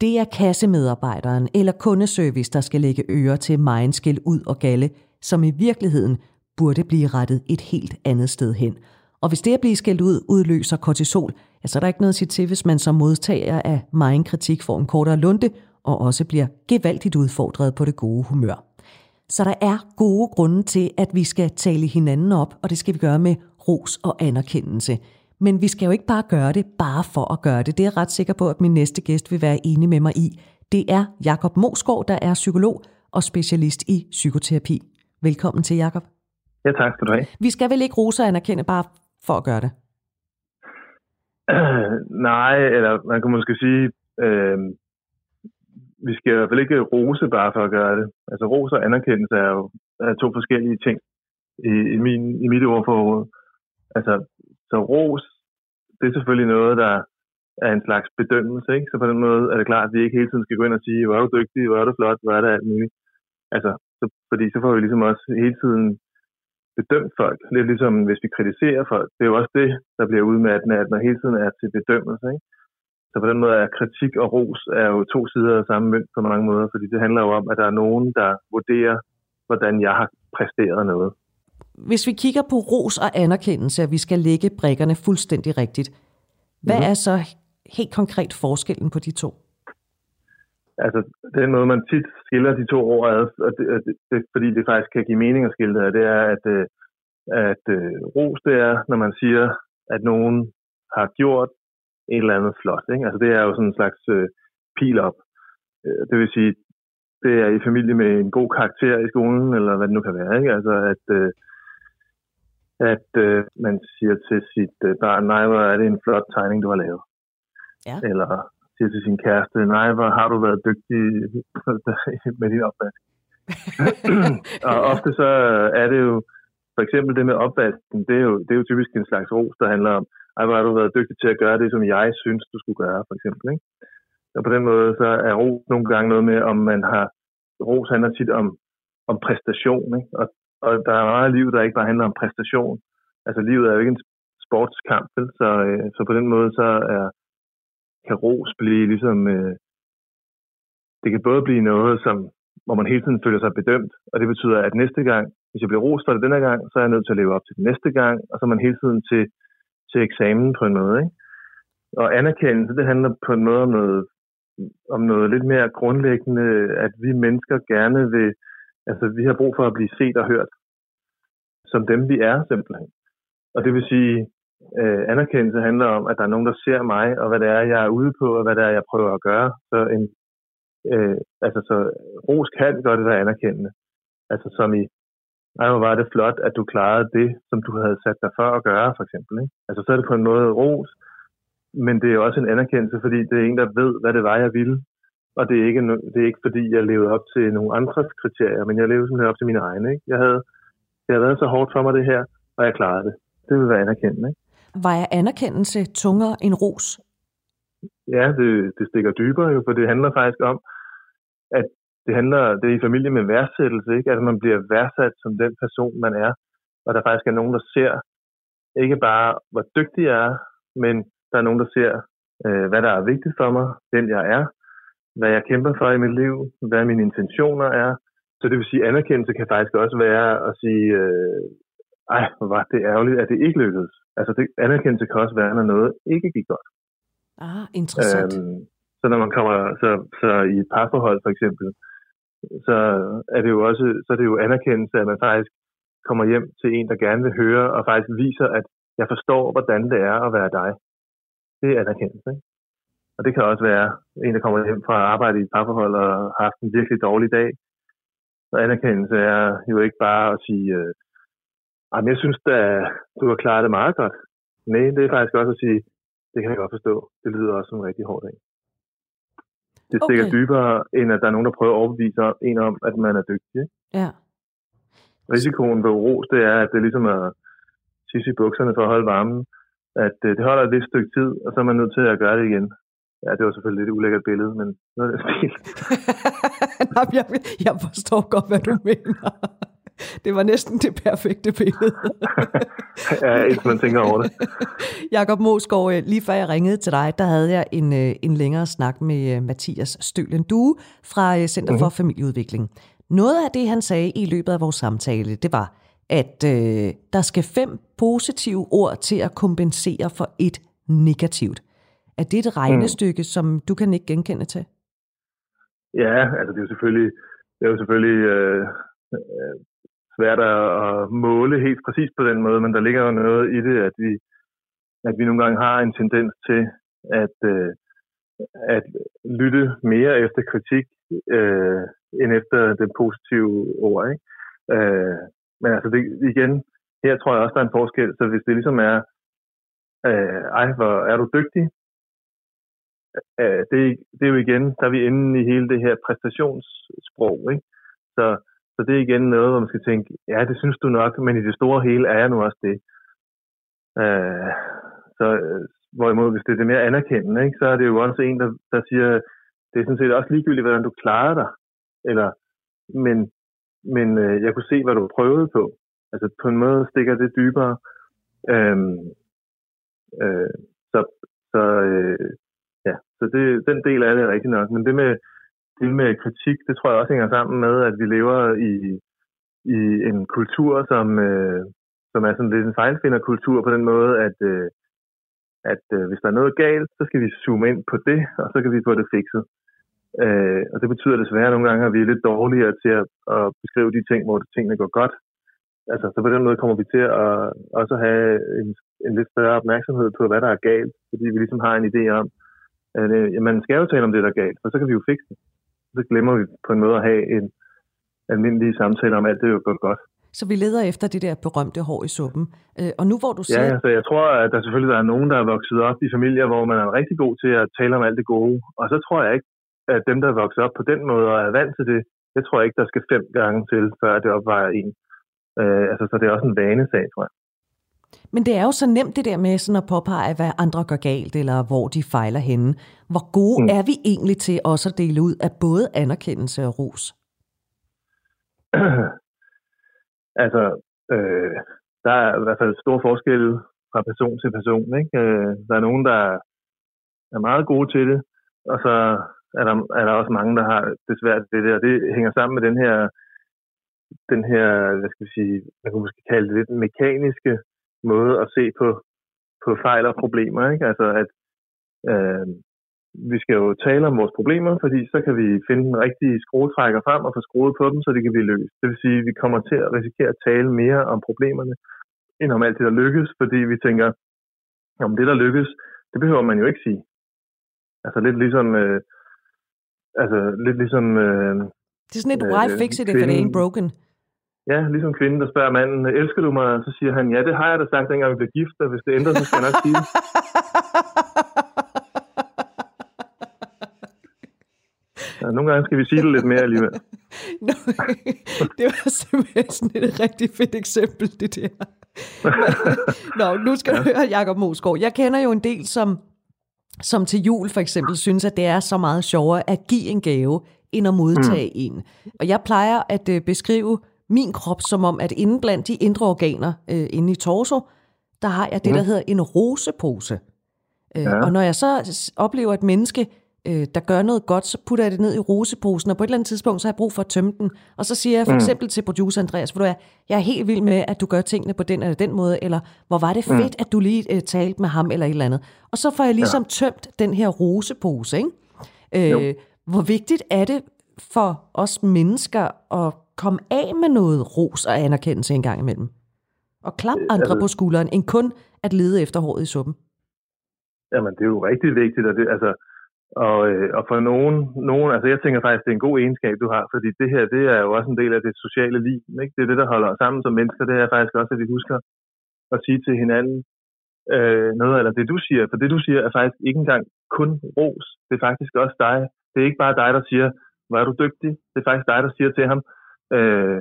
Det er kassemedarbejderen eller kundeservice, der skal lægge øre til mejenskæld ud og galle, som i virkeligheden burde blive rettet et helt andet sted hen. Og hvis det at blive skældt ud udløser kortisol, ja, så er der ikke noget at sige til, hvis man som modtager af meget kritik får en kortere lunte, og også bliver gevaldigt udfordret på det gode humør. Så der er gode grunde til, at vi skal tale hinanden op, og det skal vi gøre med ros og anerkendelse. Men vi skal jo ikke bare gøre det, bare for at gøre det. Det er jeg ret sikker på, at min næste gæst vil være enig med mig i. Det er Jakob Mosgaard, der er psykolog og specialist i psykoterapi. Velkommen til, Jakob. Ja, tak skal du have. Vi skal vel ikke rose og anerkende bare for at gøre det? Øh, nej, eller man kan måske sige, øh, vi skal i hvert fald ikke rose bare for at gøre det. Altså ros og anerkendelse er jo er to forskellige ting i, i, min, i mit ordforråd. Altså, så ros, det er selvfølgelig noget, der er en slags bedømmelse, ikke? Så på den måde er det klart, at vi ikke hele tiden skal gå ind og sige, hvor er du dygtig, hvor er du flot, hvor er det alt muligt. Altså, så, fordi så får vi ligesom også hele tiden bedømt folk. Lidt ligesom hvis vi kritiserer folk. Det er jo også det, der bliver udmattende, at man hele tiden er til bedømmelse. Ikke? Så på den måde er kritik og ros er jo to sider af samme mønt på mange måder, fordi det handler jo om, at der er nogen, der vurderer, hvordan jeg har præsteret noget. Hvis vi kigger på ros og anerkendelse, at vi skal lægge brækkerne fuldstændig rigtigt, hvad mm-hmm. er så helt konkret forskellen på de to? Altså, den måde, man tit skiller de to ord ad, og det, det, det, fordi det faktisk kan give mening at skille det det er, at, øh, at uh, ros, det er, når man siger, at nogen har gjort et eller andet flot. Ikke? Altså, det er jo sådan en slags uh, pil op. Det vil sige, det er i familie med en god karakter i skolen, eller hvad det nu kan være. Ikke? Altså, at, uh, at uh, man siger til sit uh, barn, nej, hvor er det en flot tegning, du har lavet. Ja. Eller siger til sin kæreste, nej, hvor har du været dygtig med din opvask. og ofte så er det jo, for eksempel det med opvasken, det er jo, det er jo typisk en slags ros, der handler om, ej, hvor har du været dygtig til at gøre det, som jeg synes, du skulle gøre, for eksempel. Ikke? Og på den måde, så er ros nogle gange noget med, om man har, ros handler tit om, om præstation, ikke? Og, og der er meget livet, der ikke bare handler om præstation. Altså livet er jo ikke en sportskamp, så, øh, så på den måde, så er kan ros blive ligesom... Øh, det kan både blive noget, som, hvor man hele tiden føler sig bedømt, og det betyder, at næste gang, hvis jeg bliver rost for det denne gang, så er jeg nødt til at leve op til det næste gang, og så er man hele tiden til, til eksamen på en måde. Ikke? Og anerkendelse, det handler på en måde om noget, om noget lidt mere grundlæggende, at vi mennesker gerne vil, altså vi har brug for at blive set og hørt, som dem vi er simpelthen. Og det vil sige, øh, anerkendelse handler om, at der er nogen, der ser mig, og hvad det er, jeg er ude på, og hvad det er, jeg prøver at gøre. Så, en, øh, altså, så ros kan godt være anerkendende. Altså som i, nej, hvor var det flot, at du klarede det, som du havde sat dig for at gøre, for eksempel. Ikke? Altså så er det på en måde ros, men det er også en anerkendelse, fordi det er en, der ved, hvad det var, jeg ville. Og det er ikke, det er ikke fordi, jeg levede op til nogle andres kriterier, men jeg levede simpelthen op til mine egne. Ikke? Jeg havde, det havde været så hårdt for mig, det her, og jeg klarede det. Det vil være anerkendende. Ikke? Vejer anerkendelse tungere end ros? Ja, det, det stikker dybere jo, for det handler faktisk om, at det handler, det er i familie med værdsættelse, ikke? at man bliver værdsat som den person, man er, og der faktisk er nogen, der ser ikke bare, hvor dygtig jeg er, men der er nogen, der ser, øh, hvad der er vigtigt for mig, hvem jeg er, hvad jeg kæmper for i mit liv, hvad mine intentioner er. Så det vil sige, at anerkendelse kan faktisk også være at sige, øh, ej, hvor var det ærgerligt, at det ikke lykkedes. Altså det, anerkendelse kan også være, når noget ikke gik godt. Ah, interessant. Øhm, så når man kommer, så, så i et parforhold for eksempel, så er det jo også, så er det jo anerkendelse, at man faktisk kommer hjem til en, der gerne vil høre, og faktisk viser, at jeg forstår, hvordan det er at være dig. Det er anerkendelse, ikke? Og det kan også være en, der kommer hjem fra arbejde i et parforhold og har haft en virkelig dårlig dag. Så anerkendelse er jo ikke bare at sige, øh, at jeg synes, at du har klaret det meget godt. Nej, det er faktisk også at sige, det kan jeg godt forstå. Det lyder også som en rigtig hård dag. Det stikker okay. dybere, end at der er nogen, der prøver at overbevise en om, at man er dygtig. Ja. Risikoen ved ros, det er, at det ligesom er tisse i bukserne for at holde varmen. At øh, det holder et vist stykke tid, og så er man nødt til at gøre det igen. Ja, det var selvfølgelig lidt ulækkert billede, men noget af stil. jeg, jeg forstår godt, hvad du mener. Det var næsten det perfekte billede. ja, ikke man tænker over det. Jakob Mosgaard, øh, lige før jeg ringede til dig, der havde jeg en, øh, en længere snak med øh, Mathias Stølen Due fra Center for mm-hmm. Familieudvikling. Noget af det, han sagde i løbet af vores samtale, det var, at øh, der skal fem positive ord til at kompensere for et negativt. Er det et regnestykke, mm. som du kan ikke genkende til? Ja, altså det er jo selvfølgelig, det er jo selvfølgelig øh, svært at måle helt præcis på den måde, men der ligger jo noget i det, at vi, at vi nogle gange har en tendens til at, øh, at lytte mere efter kritik øh, end efter det positive ord. Ikke? Øh, men altså det, igen, her tror jeg også, der er en forskel. Så hvis det ligesom er, øh, ej, hvor er du dygtig, øh, det, det er jo igen, der er vi inde i hele det her præstationssprog. Ikke? Så så det er igen noget, hvor man skal tænke, ja, det synes du nok, men i det store hele er jeg nu også det. Øh, så øh, hvorimod, hvis det er det mere anerkendende, ikke, så er det jo også en, der, der siger, det er sådan set også ligegyldigt, hvordan du klarede dig. Eller, men men øh, jeg kunne se, hvad du prøvede på. Altså på en måde stikker det dybere. Øhm, øh, så så øh, ja, så det, den del af det er rigtig nok. Men det med, det med kritik, det tror jeg også hænger sammen med, at vi lever i, i en kultur, som, øh, som er sådan lidt en fejlfinderkultur på den måde, at, øh, at øh, hvis der er noget galt, så skal vi zoome ind på det, og så kan vi få det fikset. Øh, og det betyder desværre nogle gange, at vi er lidt dårligere til at, at beskrive de ting, hvor tingene går godt. Altså, så på den måde kommer vi til at også have en, en lidt større opmærksomhed på, hvad der er galt, fordi vi ligesom har en idé om, at øh, man skal jo tale om det, der er galt, for så kan vi jo fikse det. Så glemmer vi på en måde at have en almindelig samtale om alt det, jo går godt. Så vi leder efter det der berømte hår i suppen. Øh, og nu hvor du siger... Ja, altså, jeg tror, at der selvfølgelig der er nogen, der er vokset op i familier, hvor man er rigtig god til at tale om alt det gode. Og så tror jeg ikke, at dem, der er vokset op på den måde og er vant til det, jeg tror ikke, der skal fem gange til, før det opvejer en. Øh, altså, så det er også en vanesag, tror jeg. Men det er jo så nemt det der med sådan at påpege, hvad andre gør galt, eller hvor de fejler henne. Hvor gode mm. er vi egentlig til også at dele ud af både anerkendelse og ros? altså, øh, der er i hvert fald stor forskel fra person til person. Ikke? Øh, der er nogen, der er meget gode til det, og så er der, er der også mange, der har det svært det der. Det hænger sammen med den her, den her, hvad skal vi sige, man kunne måske kalde det lidt mekaniske måde at se på, på fejl og problemer. Ikke? Altså at øh, vi skal jo tale om vores problemer, fordi så kan vi finde den rigtige skruetrækker frem og få skruet på dem, så det kan blive løst. Det vil sige, at vi kommer til at risikere at tale mere om problemerne, end om alt det, der lykkes, fordi vi tænker, om det, der lykkes, det behøver man jo ikke sige. Altså lidt ligesom, øh, altså lidt ligesom... Øh, det er sådan et, why fix it if it ain't broken? Ja, ligesom kvinden, der spørger manden, elsker du mig? Så siger han, ja, det har jeg da sagt, dengang vi blev gift, og hvis det ændrer, så skal jeg nok sige det. Ja, nogle gange skal vi sige det lidt mere alligevel. Nå, det var simpelthen sådan et rigtig fedt eksempel, det der. Nå, nu skal du høre, Jacob Mosgaard. Jeg kender jo en del, som, som til jul for eksempel synes, at det er så meget sjovere at give en gave, end at modtage mm. en. Og jeg plejer at øh, beskrive min krop som om, at inden blandt de indre organer, øh, inde i torso, der har jeg det, der mm. hedder en rosepose. Øh, ja. Og når jeg så oplever et menneske, øh, der gør noget godt, så putter jeg det ned i roseposen, og på et eller andet tidspunkt, så har jeg brug for at tømme den. Og så siger jeg for mm. eksempel til producer Andreas, hvor du er, jeg er helt vild med, at du gør tingene på den eller den måde, eller hvor var det mm. fedt, mm. at du lige øh, talte med ham, eller et eller andet. Og så får jeg ligesom ja. tømt den her rosepose, ikke? Øh, hvor vigtigt er det for os mennesker at komme af med noget ros og anerkendelse en gang imellem? Og klap andre altså, på skulderen, end kun at lede efter håret i suppen? Jamen, det er jo rigtig vigtigt, og det, altså, og, øh, og for nogen, nogen, altså jeg tænker faktisk, det er en god egenskab, du har, fordi det her, det er jo også en del af det sociale liv. Ikke? Det er det, der holder os sammen som mennesker. Det er faktisk også, at vi husker at sige til hinanden øh, noget, eller det du siger. For det du siger er faktisk ikke engang kun ros. Det er faktisk også dig. Det er ikke bare dig, der siger, hvor er du dygtig. Det er faktisk dig, der siger til ham, øh,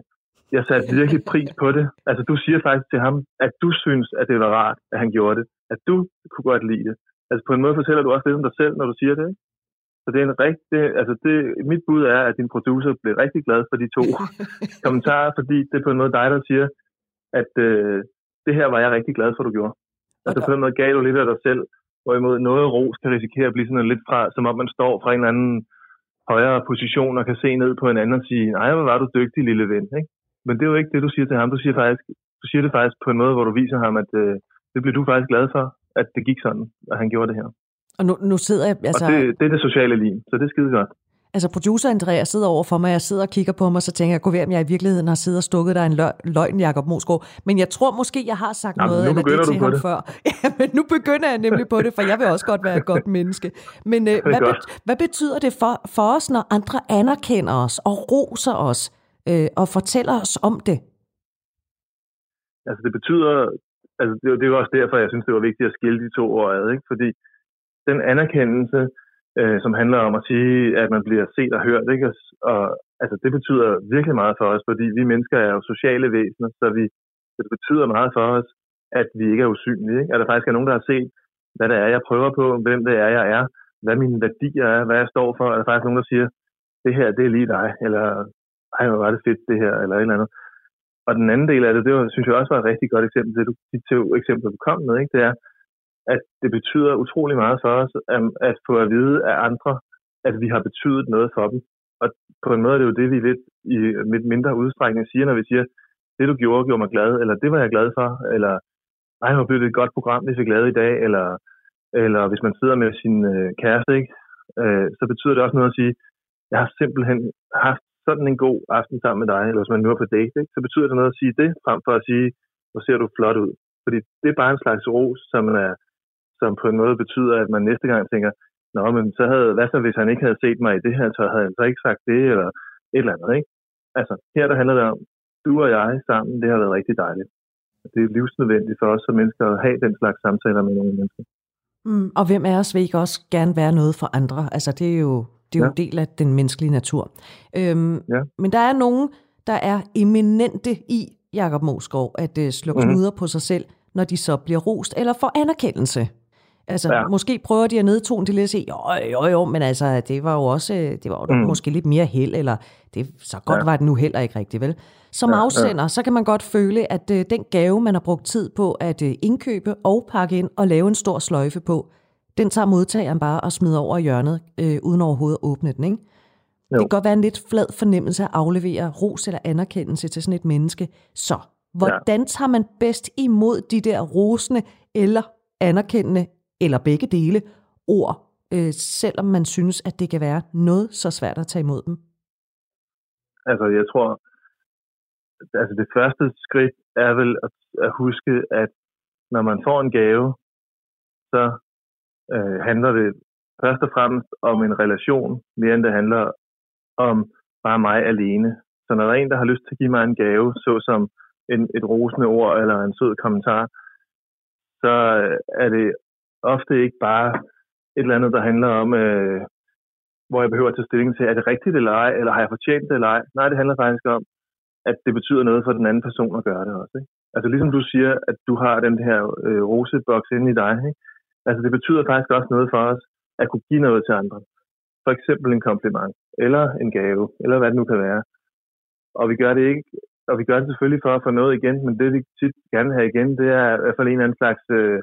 jeg satte virkelig pris på det. Altså du siger faktisk til ham, at du synes, at det var rart, at han gjorde det. At du kunne godt lide det. Altså på en måde fortæller du også lidt om dig selv, når du siger det, ikke? Så det er en rigtig, altså det, mit bud er, at din producer bliver rigtig glad for de to kommentarer, fordi det er på en måde dig, der siger, at øh, det her var jeg rigtig glad for, du gjorde. Altså på den måde gav du lidt af dig selv, hvorimod noget ros kan risikere at blive sådan lidt fra, som om man står fra en eller anden højere position og kan se ned på en anden og sige, nej, hvor var du dygtig, lille ven. Ikke? Men det er jo ikke det, du siger til ham. Du siger, faktisk, du siger det faktisk på en måde, hvor du viser ham, at øh, det bliver du faktisk glad for, at det gik sådan, at han gjorde det her. Og nu, nu sidder jeg... Altså... Og det, det er det sociale liv, så det er skide godt. Altså producer Andreas sidder over for mig, jeg sidder og kigger på mig, så tænker jeg, gå ved, om jeg i virkeligheden har siddet og stukket dig en løgn, Jacob Mosgaard. Men jeg tror måske, jeg har sagt Jamen, noget eller det til ham det. før. Ja, men nu begynder jeg nemlig på det, for jeg vil også godt være et godt menneske. Men øh, hvad, bet, hvad betyder det for, for os, når andre anerkender os og roser os øh, og fortæller os om det? Altså det betyder, altså det, det er jo også derfor, jeg synes, det var vigtigt at skille de to ord ad, ikke? fordi den anerkendelse, øh, som handler om at sige, at man bliver set og hørt. Ikke? Og altså, det betyder virkelig meget for os, fordi vi mennesker er jo sociale væsener, så vi, det betyder meget for os, at vi ikke er usynlige. Ikke? At der faktisk er nogen, der har set, hvad det er, jeg prøver på, hvem det er, jeg er, hvad mine værdier er, hvad jeg står for. Er der faktisk nogen, der siger, det her, det er lige dig, eller ej, hvor var det fedt det her, eller et eller andet. Og den anden del af det, det var, synes jeg også var et rigtig godt eksempel, det du, de to eksempler, du kom med, ikke? det er, at det betyder utrolig meget for os, at, at få at vide af andre, at vi har betydet noget for dem. Og på en måde er det jo det, vi lidt i mit mindre udstrækning siger, når vi siger, det du gjorde, gjorde mig glad, eller det var jeg glad for, eller ej, hvor blev det et godt program, vi fik lavet i dag, eller, eller hvis man sidder med sin øh, kæreste, ikke? Øh, så betyder det også noget at sige, jeg har simpelthen haft sådan en god aften sammen med dig, eller hvis man nu er på date, ikke? så betyder det noget at sige det, frem for at sige, hvor ser du flot ud. Fordi det er bare en slags ros, som, er, som på en måde betyder, at man næste gang tænker, Nå, men så havde, hvad så hvis han ikke havde set mig i det her så havde han så ikke sagt det, eller et eller andet, ikke? Altså, her der handler det om, du og jeg sammen, det har været rigtig dejligt. Det er livsnødvendigt for os som mennesker at have den slags samtaler med nogle mennesker. Mm, og hvem af os vil ikke også gerne være noget for andre? Altså, det er jo det er jo ja. en del af den menneskelige natur. Øhm, ja. Men der er nogen, der er eminente i, Jakob Moskov, at uh, slå mm-hmm. knuder på sig selv, når de så bliver rost eller får anerkendelse. Altså, ja. måske prøver de at nedtone til lidt at sige, jo, jo, jo, men altså, det var jo også, øh, det var jo mm. måske lidt mere held, eller det, så godt ja. var det nu heller ikke rigtigt, vel? Som ja, afsender, ja. så kan man godt føle, at uh, den gave, man har brugt tid på at uh, indkøbe og pakke ind og lave en stor sløjfe på, den tager modtageren bare og smider over hjørnet, øh, uden overhovedet at åbne den, ikke? Jo. Det kan godt være en lidt flad fornemmelse at aflevere ros eller anerkendelse til sådan et menneske. Så, hvordan tager man bedst imod de der rosende eller anerkendende, eller begge dele, ord, øh, selvom man synes, at det kan være noget så svært at tage imod dem? Altså, jeg tror, altså det første skridt er vel at, at huske, at når man får en gave, så øh, handler det først og fremmest om en relation, mere end det handler om bare mig alene. Så når der er en, der har lyst til at give mig en gave, såsom en, et rosende ord eller en sød kommentar, så er det ofte ikke bare et eller andet, der handler om, øh, hvor jeg behøver at tage stilling til, er det rigtigt eller ej, eller har jeg fortjent det eller ej. Nej, det handler faktisk om, at det betyder noget for den anden person at gøre det også. Ikke? Altså ligesom du siger, at du har den her øh, roseboks inde i dig, ikke? Altså det betyder faktisk også noget for os at kunne give noget til andre. For eksempel en kompliment, eller en gave, eller hvad det nu kan være. Og vi gør det ikke, og vi gør det selvfølgelig for at få noget igen, men det vi tit gerne vil have igen, det er i hvert fald en eller anden slags øh,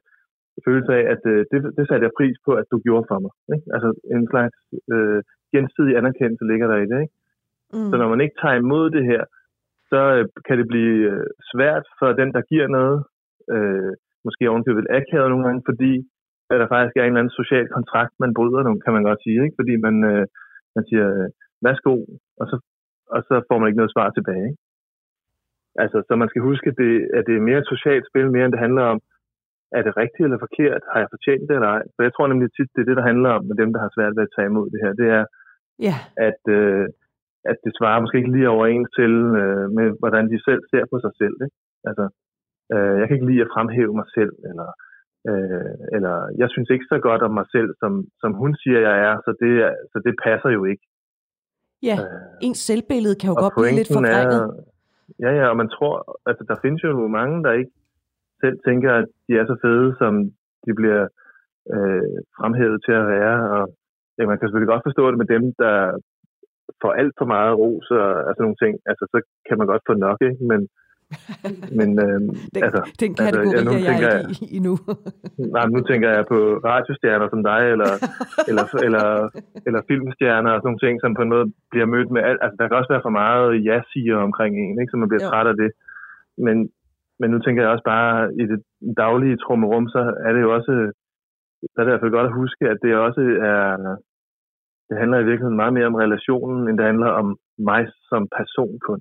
følelse af, at øh, det, det satte jeg pris på, at du gjorde for mig. Ikke? Altså en slags øh, gensidig anerkendelse ligger der i det. Ikke? Mm. Så når man ikke tager imod det her, så øh, kan det blive øh, svært for den, der giver noget, øh, måske ovenkøbet akavet nogle gange, fordi at der faktisk er en eller anden social kontrakt, man bryder nu, kan man godt sige, ikke? fordi man, øh, man siger, værsgo, og så, og så får man ikke noget svar tilbage. Ikke? Altså, så man skal huske, at det, at det er mere et socialt spil, mere end det handler om, er det rigtigt eller forkert? Har jeg fortjent det eller ej? For jeg tror nemlig tit, det er det, der handler om med dem, der har svært ved at tage imod det her. Det er, yeah. at, øh, at det svarer måske ikke lige overens til, øh, med hvordan de selv ser på sig selv. Ikke? Altså, øh, jeg kan ikke lide at fremhæve mig selv, eller Øh, eller jeg synes ikke så godt om mig selv, som, som hun siger, jeg er, så det, så det passer jo ikke. Ja, øh, ens selvbillede kan jo godt blive lidt forvrænget. Ja, ja, og man tror, altså der findes jo mange, der ikke selv tænker, at de er så fede, som de bliver øh, fremhævet til at være, og ja, man kan selvfølgelig godt forstå det med dem, der får alt for meget ros og altså nogle ting, altså så kan man godt få nok, ikke? men men øh, den, altså, den kategori altså, ja, nu er jeg ikke i, nu. nej, nu tænker jeg på radiostjerner som dig, eller, eller, eller, eller filmstjerner og sådan nogle ting, som på en måde bliver mødt med alt. Altså, der kan også være for meget ja-siger omkring en, ikke, så man bliver jo. træt af det. Men, men nu tænker jeg også bare, i det daglige trummerum, så er det jo også, der er det i hvert fald godt at huske, at det også er, det handler i virkeligheden meget mere om relationen, end det handler om mig som person kun.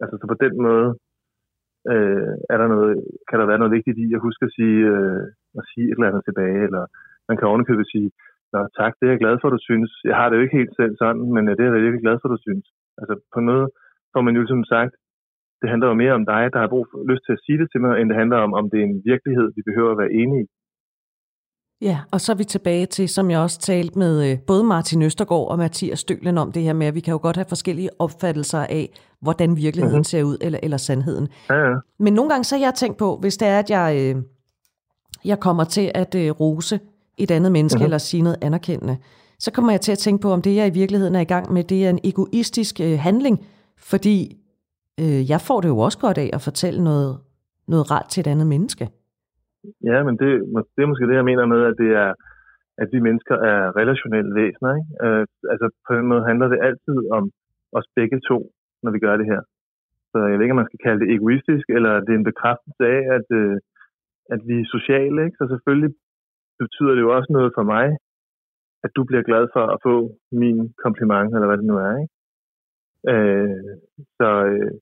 Altså, så på den måde, øh, er der noget, kan der være noget vigtigt i at huske at sige, øh, at sige et eller andet tilbage, eller man kan ovenikøbet sige, Nå, tak, det er jeg glad for, du synes. Jeg har det jo ikke helt selv sådan, men øh, det er jeg virkelig glad for, du synes. Altså på noget får man jo som sagt, det handler jo mere om dig, der har brug for, lyst til at sige det til mig, end det handler om, om det er en virkelighed, vi behøver at være enige i. Ja, og så er vi tilbage til, som jeg også talte med øh, både Martin Østergaard og Mathias Stølen om det her med, at vi kan jo godt have forskellige opfattelser af, hvordan virkeligheden mm-hmm. ser ud, eller, eller sandheden. Ja, ja. Men nogle gange så har jeg tænkt på, hvis det er, at jeg, øh, jeg kommer til at øh, rose et andet menneske, mm-hmm. eller sige noget anerkendende, så kommer jeg til at tænke på, om det, jeg i virkeligheden er i gang med, det er en egoistisk handling, fordi øh, jeg får det jo også godt af at fortælle noget, noget rart til et andet menneske. Ja, men det, det er måske det, jeg mener med, at det er, at vi mennesker er relationelle væsener. Ikke? Øh, altså på den måde handler det altid om os begge to, når vi gør det her. Så jeg ved ikke, om man skal kalde det egoistisk, eller det er en bekræftelse af, at, øh, at vi er sociale. Ikke? Så selvfølgelig betyder det jo også noget for mig, at du bliver glad for at få min kompliment, eller hvad det nu er. Ikke? Øh, så, øh,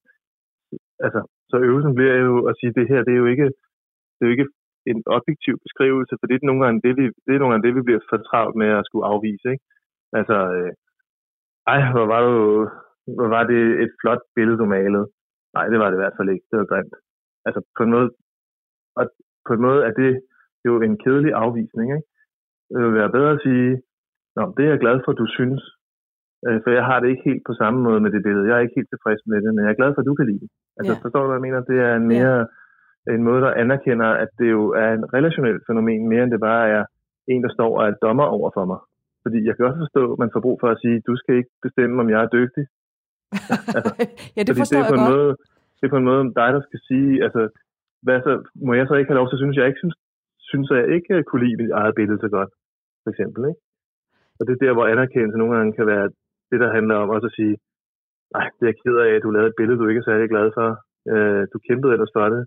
altså, så øvelsen bliver jo at sige, at det her det er jo ikke, det er jo ikke en objektiv beskrivelse, for det er nogle gange det, vi, det, er nogle gange det, vi bliver for travlt med at skulle afvise. Ikke? Altså, øh, ej, hvor var, du, hvor var det et flot billede, du malede. Nej, det var det i hvert fald ikke. Det var grimt. Altså, på en måde, og på en måde er det jo en kedelig afvisning. Ikke? Det vil være bedre at sige, Nå, det er jeg glad for, du synes. Øh, for jeg har det ikke helt på samme måde med det billede. Jeg er ikke helt tilfreds med det, men jeg er glad for, at du kan lide det. Altså, ja. forstår du, hvad jeg mener? Det er en mere... Ja en måde, der anerkender, at det jo er en relationel fænomen, mere end det bare er en, der står og er dommer over for mig. Fordi jeg kan også forstå, at man får brug for at sige, du skal ikke bestemme, om jeg er dygtig. altså, ja, det forstår det er på jeg en. Måde, det er på en måde dig, der skal sige, altså, hvad så, må jeg så ikke have lov til at synes, jeg ikke synes, synes at jeg ikke kunne lide mit eget billede så godt, for eksempel. Ikke? Og det er der, hvor anerkendelse nogle gange kan være det, der handler om også at sige, nej, det er jeg ked af, at du lavede et billede, du ikke er særlig glad for. Øh, du kæmpede ellers for det.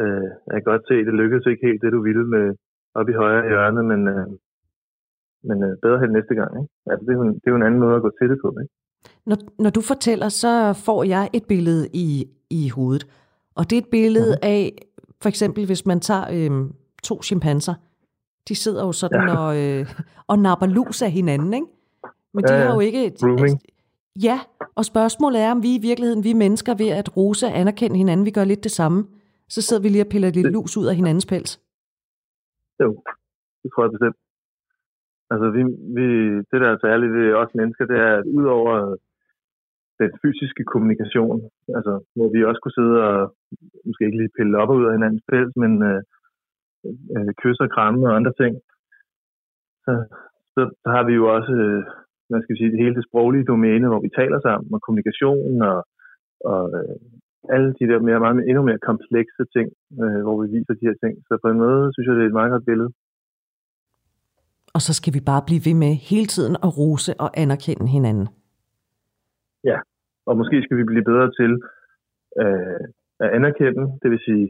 Øh, jeg kan godt se, at det lykkedes ikke helt, det du ville med op i højre hjørne, men, øh, men øh, bedre hen næste gang. Ikke? Altså, det, er jo en, det er jo en anden måde at gå til det på. Ikke? Når, når du fortæller, så får jeg et billede i, i hovedet. Og det er et billede mm. af, for eksempel hvis man tager øh, to chimpanser. De sidder jo sådan ja. og, øh, og napper lus af hinanden, ikke? Men de Ja, har jo ikke... Grooming. Ja, og spørgsmålet er, om vi i virkeligheden, vi er mennesker ved at rose og anerkende hinanden, vi gør lidt det samme. Så sidder vi lige og piller lidt Det- lus ud af hinandens pels. Jo, det tror jeg bestemt. Altså, vi, vi, det der er særligt ved os mennesker, det er, at udover den fysiske kommunikation, altså, hvor vi også kunne sidde og måske ikke lige pille op og ud af hinandens pels, men øh, øh, kysse og kramme og andre ting, så, så, så har vi jo også, øh, hvad skal jeg sige, det hele det sproglige domæne, hvor vi taler sammen, og kommunikation og, og øh, alle de der mere, meget, endnu mere komplekse ting, øh, hvor vi viser de her ting. Så på en måde synes jeg, det er et meget godt billede. Og så skal vi bare blive ved med hele tiden at rose og anerkende hinanden. Og måske skal vi blive bedre til øh, at anerkende, det vil sige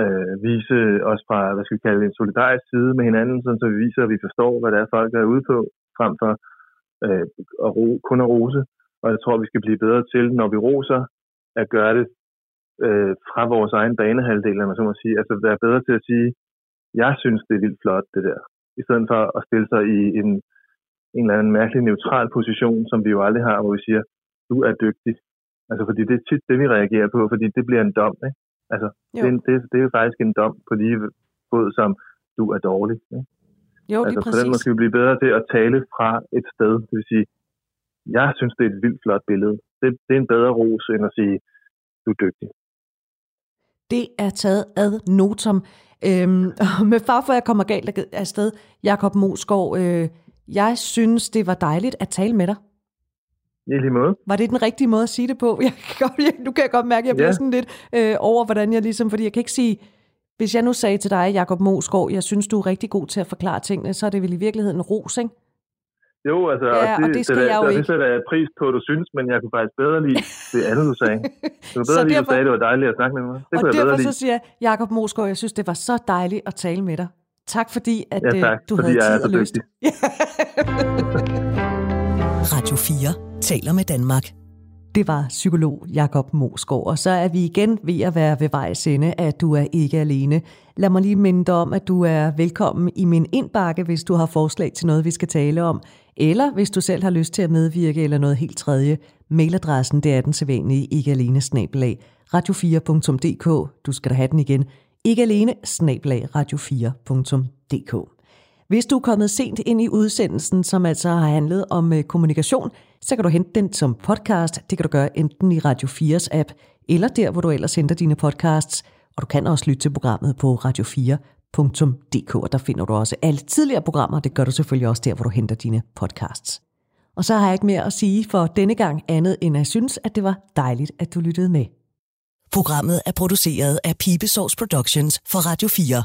øh, vise os fra, hvad skal vi kalde det, en solidarisk side med hinanden, sådan så vi viser, at vi forstår, hvad det er, folk er ude på, frem for øh, at ro, kun at rose. Og jeg tror, vi skal blive bedre til, når vi roser, at gøre det øh, fra vores egen banehalvdel, eller man så må sige. Altså være bedre til at sige, jeg synes, det er vildt flot, det der. I stedet for at stille sig i en, en eller anden mærkelig neutral position, som vi jo aldrig har, hvor vi siger, du er dygtig. Altså, fordi det er tit det, vi reagerer på, fordi det bliver en dom, ikke? Altså, Jo. det, er det, det er jo faktisk en dom på lige fod som, du er dårlig. Ikke? Jo, altså, lige på den måde præcis. skal vi blive bedre til at tale fra et sted. Det vil sige, jeg synes, det er et vildt flot billede. Det, det er en bedre ros, end at sige, du er dygtig. Det er taget ad notum. Øhm, og med far for, at jeg kommer galt af sted, Jakob Moskov, øh, jeg synes, det var dejligt at tale med dig. I lige måde. Var det den rigtige måde at sige det på? Jeg kan godt, jeg, nu kan jeg godt mærke, at jeg bliver Ja. sådan lidt øh, over, hvordan jeg ligesom, fordi jeg kan ikke sige, hvis jeg nu sagde til dig, Jakob Moskov, jeg synes, du er rigtig god til at forklare tingene, så er det vel i virkeligheden ros, ikke? Jo, altså, Ja, og det skal sætter, jeg jo og ikke. det sætter jeg pris på, at du synes, men jeg kunne faktisk bedre lide det andet, du sagde. Det var bedre lige, derfor- du sagde, det var dejligt at snakke med mig. Det og kunne jeg bedre derfor lide. så siger jeg, Jakob Moskov, jeg synes, det var så dejligt at tale med dig. Tak fordi, at Ja, øh, tak, du fordi havde jeg er tid så og lyst. Radio 4 taler med Danmark. Det var psykolog Jakob Mosgaard, og så er vi igen ved at være ved vejs ende, at du er ikke alene. Lad mig lige minde dig om, at du er velkommen i min indbakke, hvis du har forslag til noget, vi skal tale om, eller hvis du selv har lyst til at medvirke eller noget helt tredje. Mailadressen det er den sædvanlige ikke alene snabelag radio4.dk. Du skal da have den igen. Ikke alene snabelag radio4.dk. Hvis du er kommet sent ind i udsendelsen, som altså har handlet om øh, kommunikation, så kan du hente den som podcast. Det kan du gøre enten i Radio 4's app, eller der, hvor du ellers henter dine podcasts. Og du kan også lytte til programmet på radio4.dk, og der finder du også alle tidligere programmer. Det gør du selvfølgelig også der, hvor du henter dine podcasts. Og så har jeg ikke mere at sige for denne gang andet, end at jeg synes, at det var dejligt, at du lyttede med. Programmet er produceret af Pibesovs Productions for Radio 4.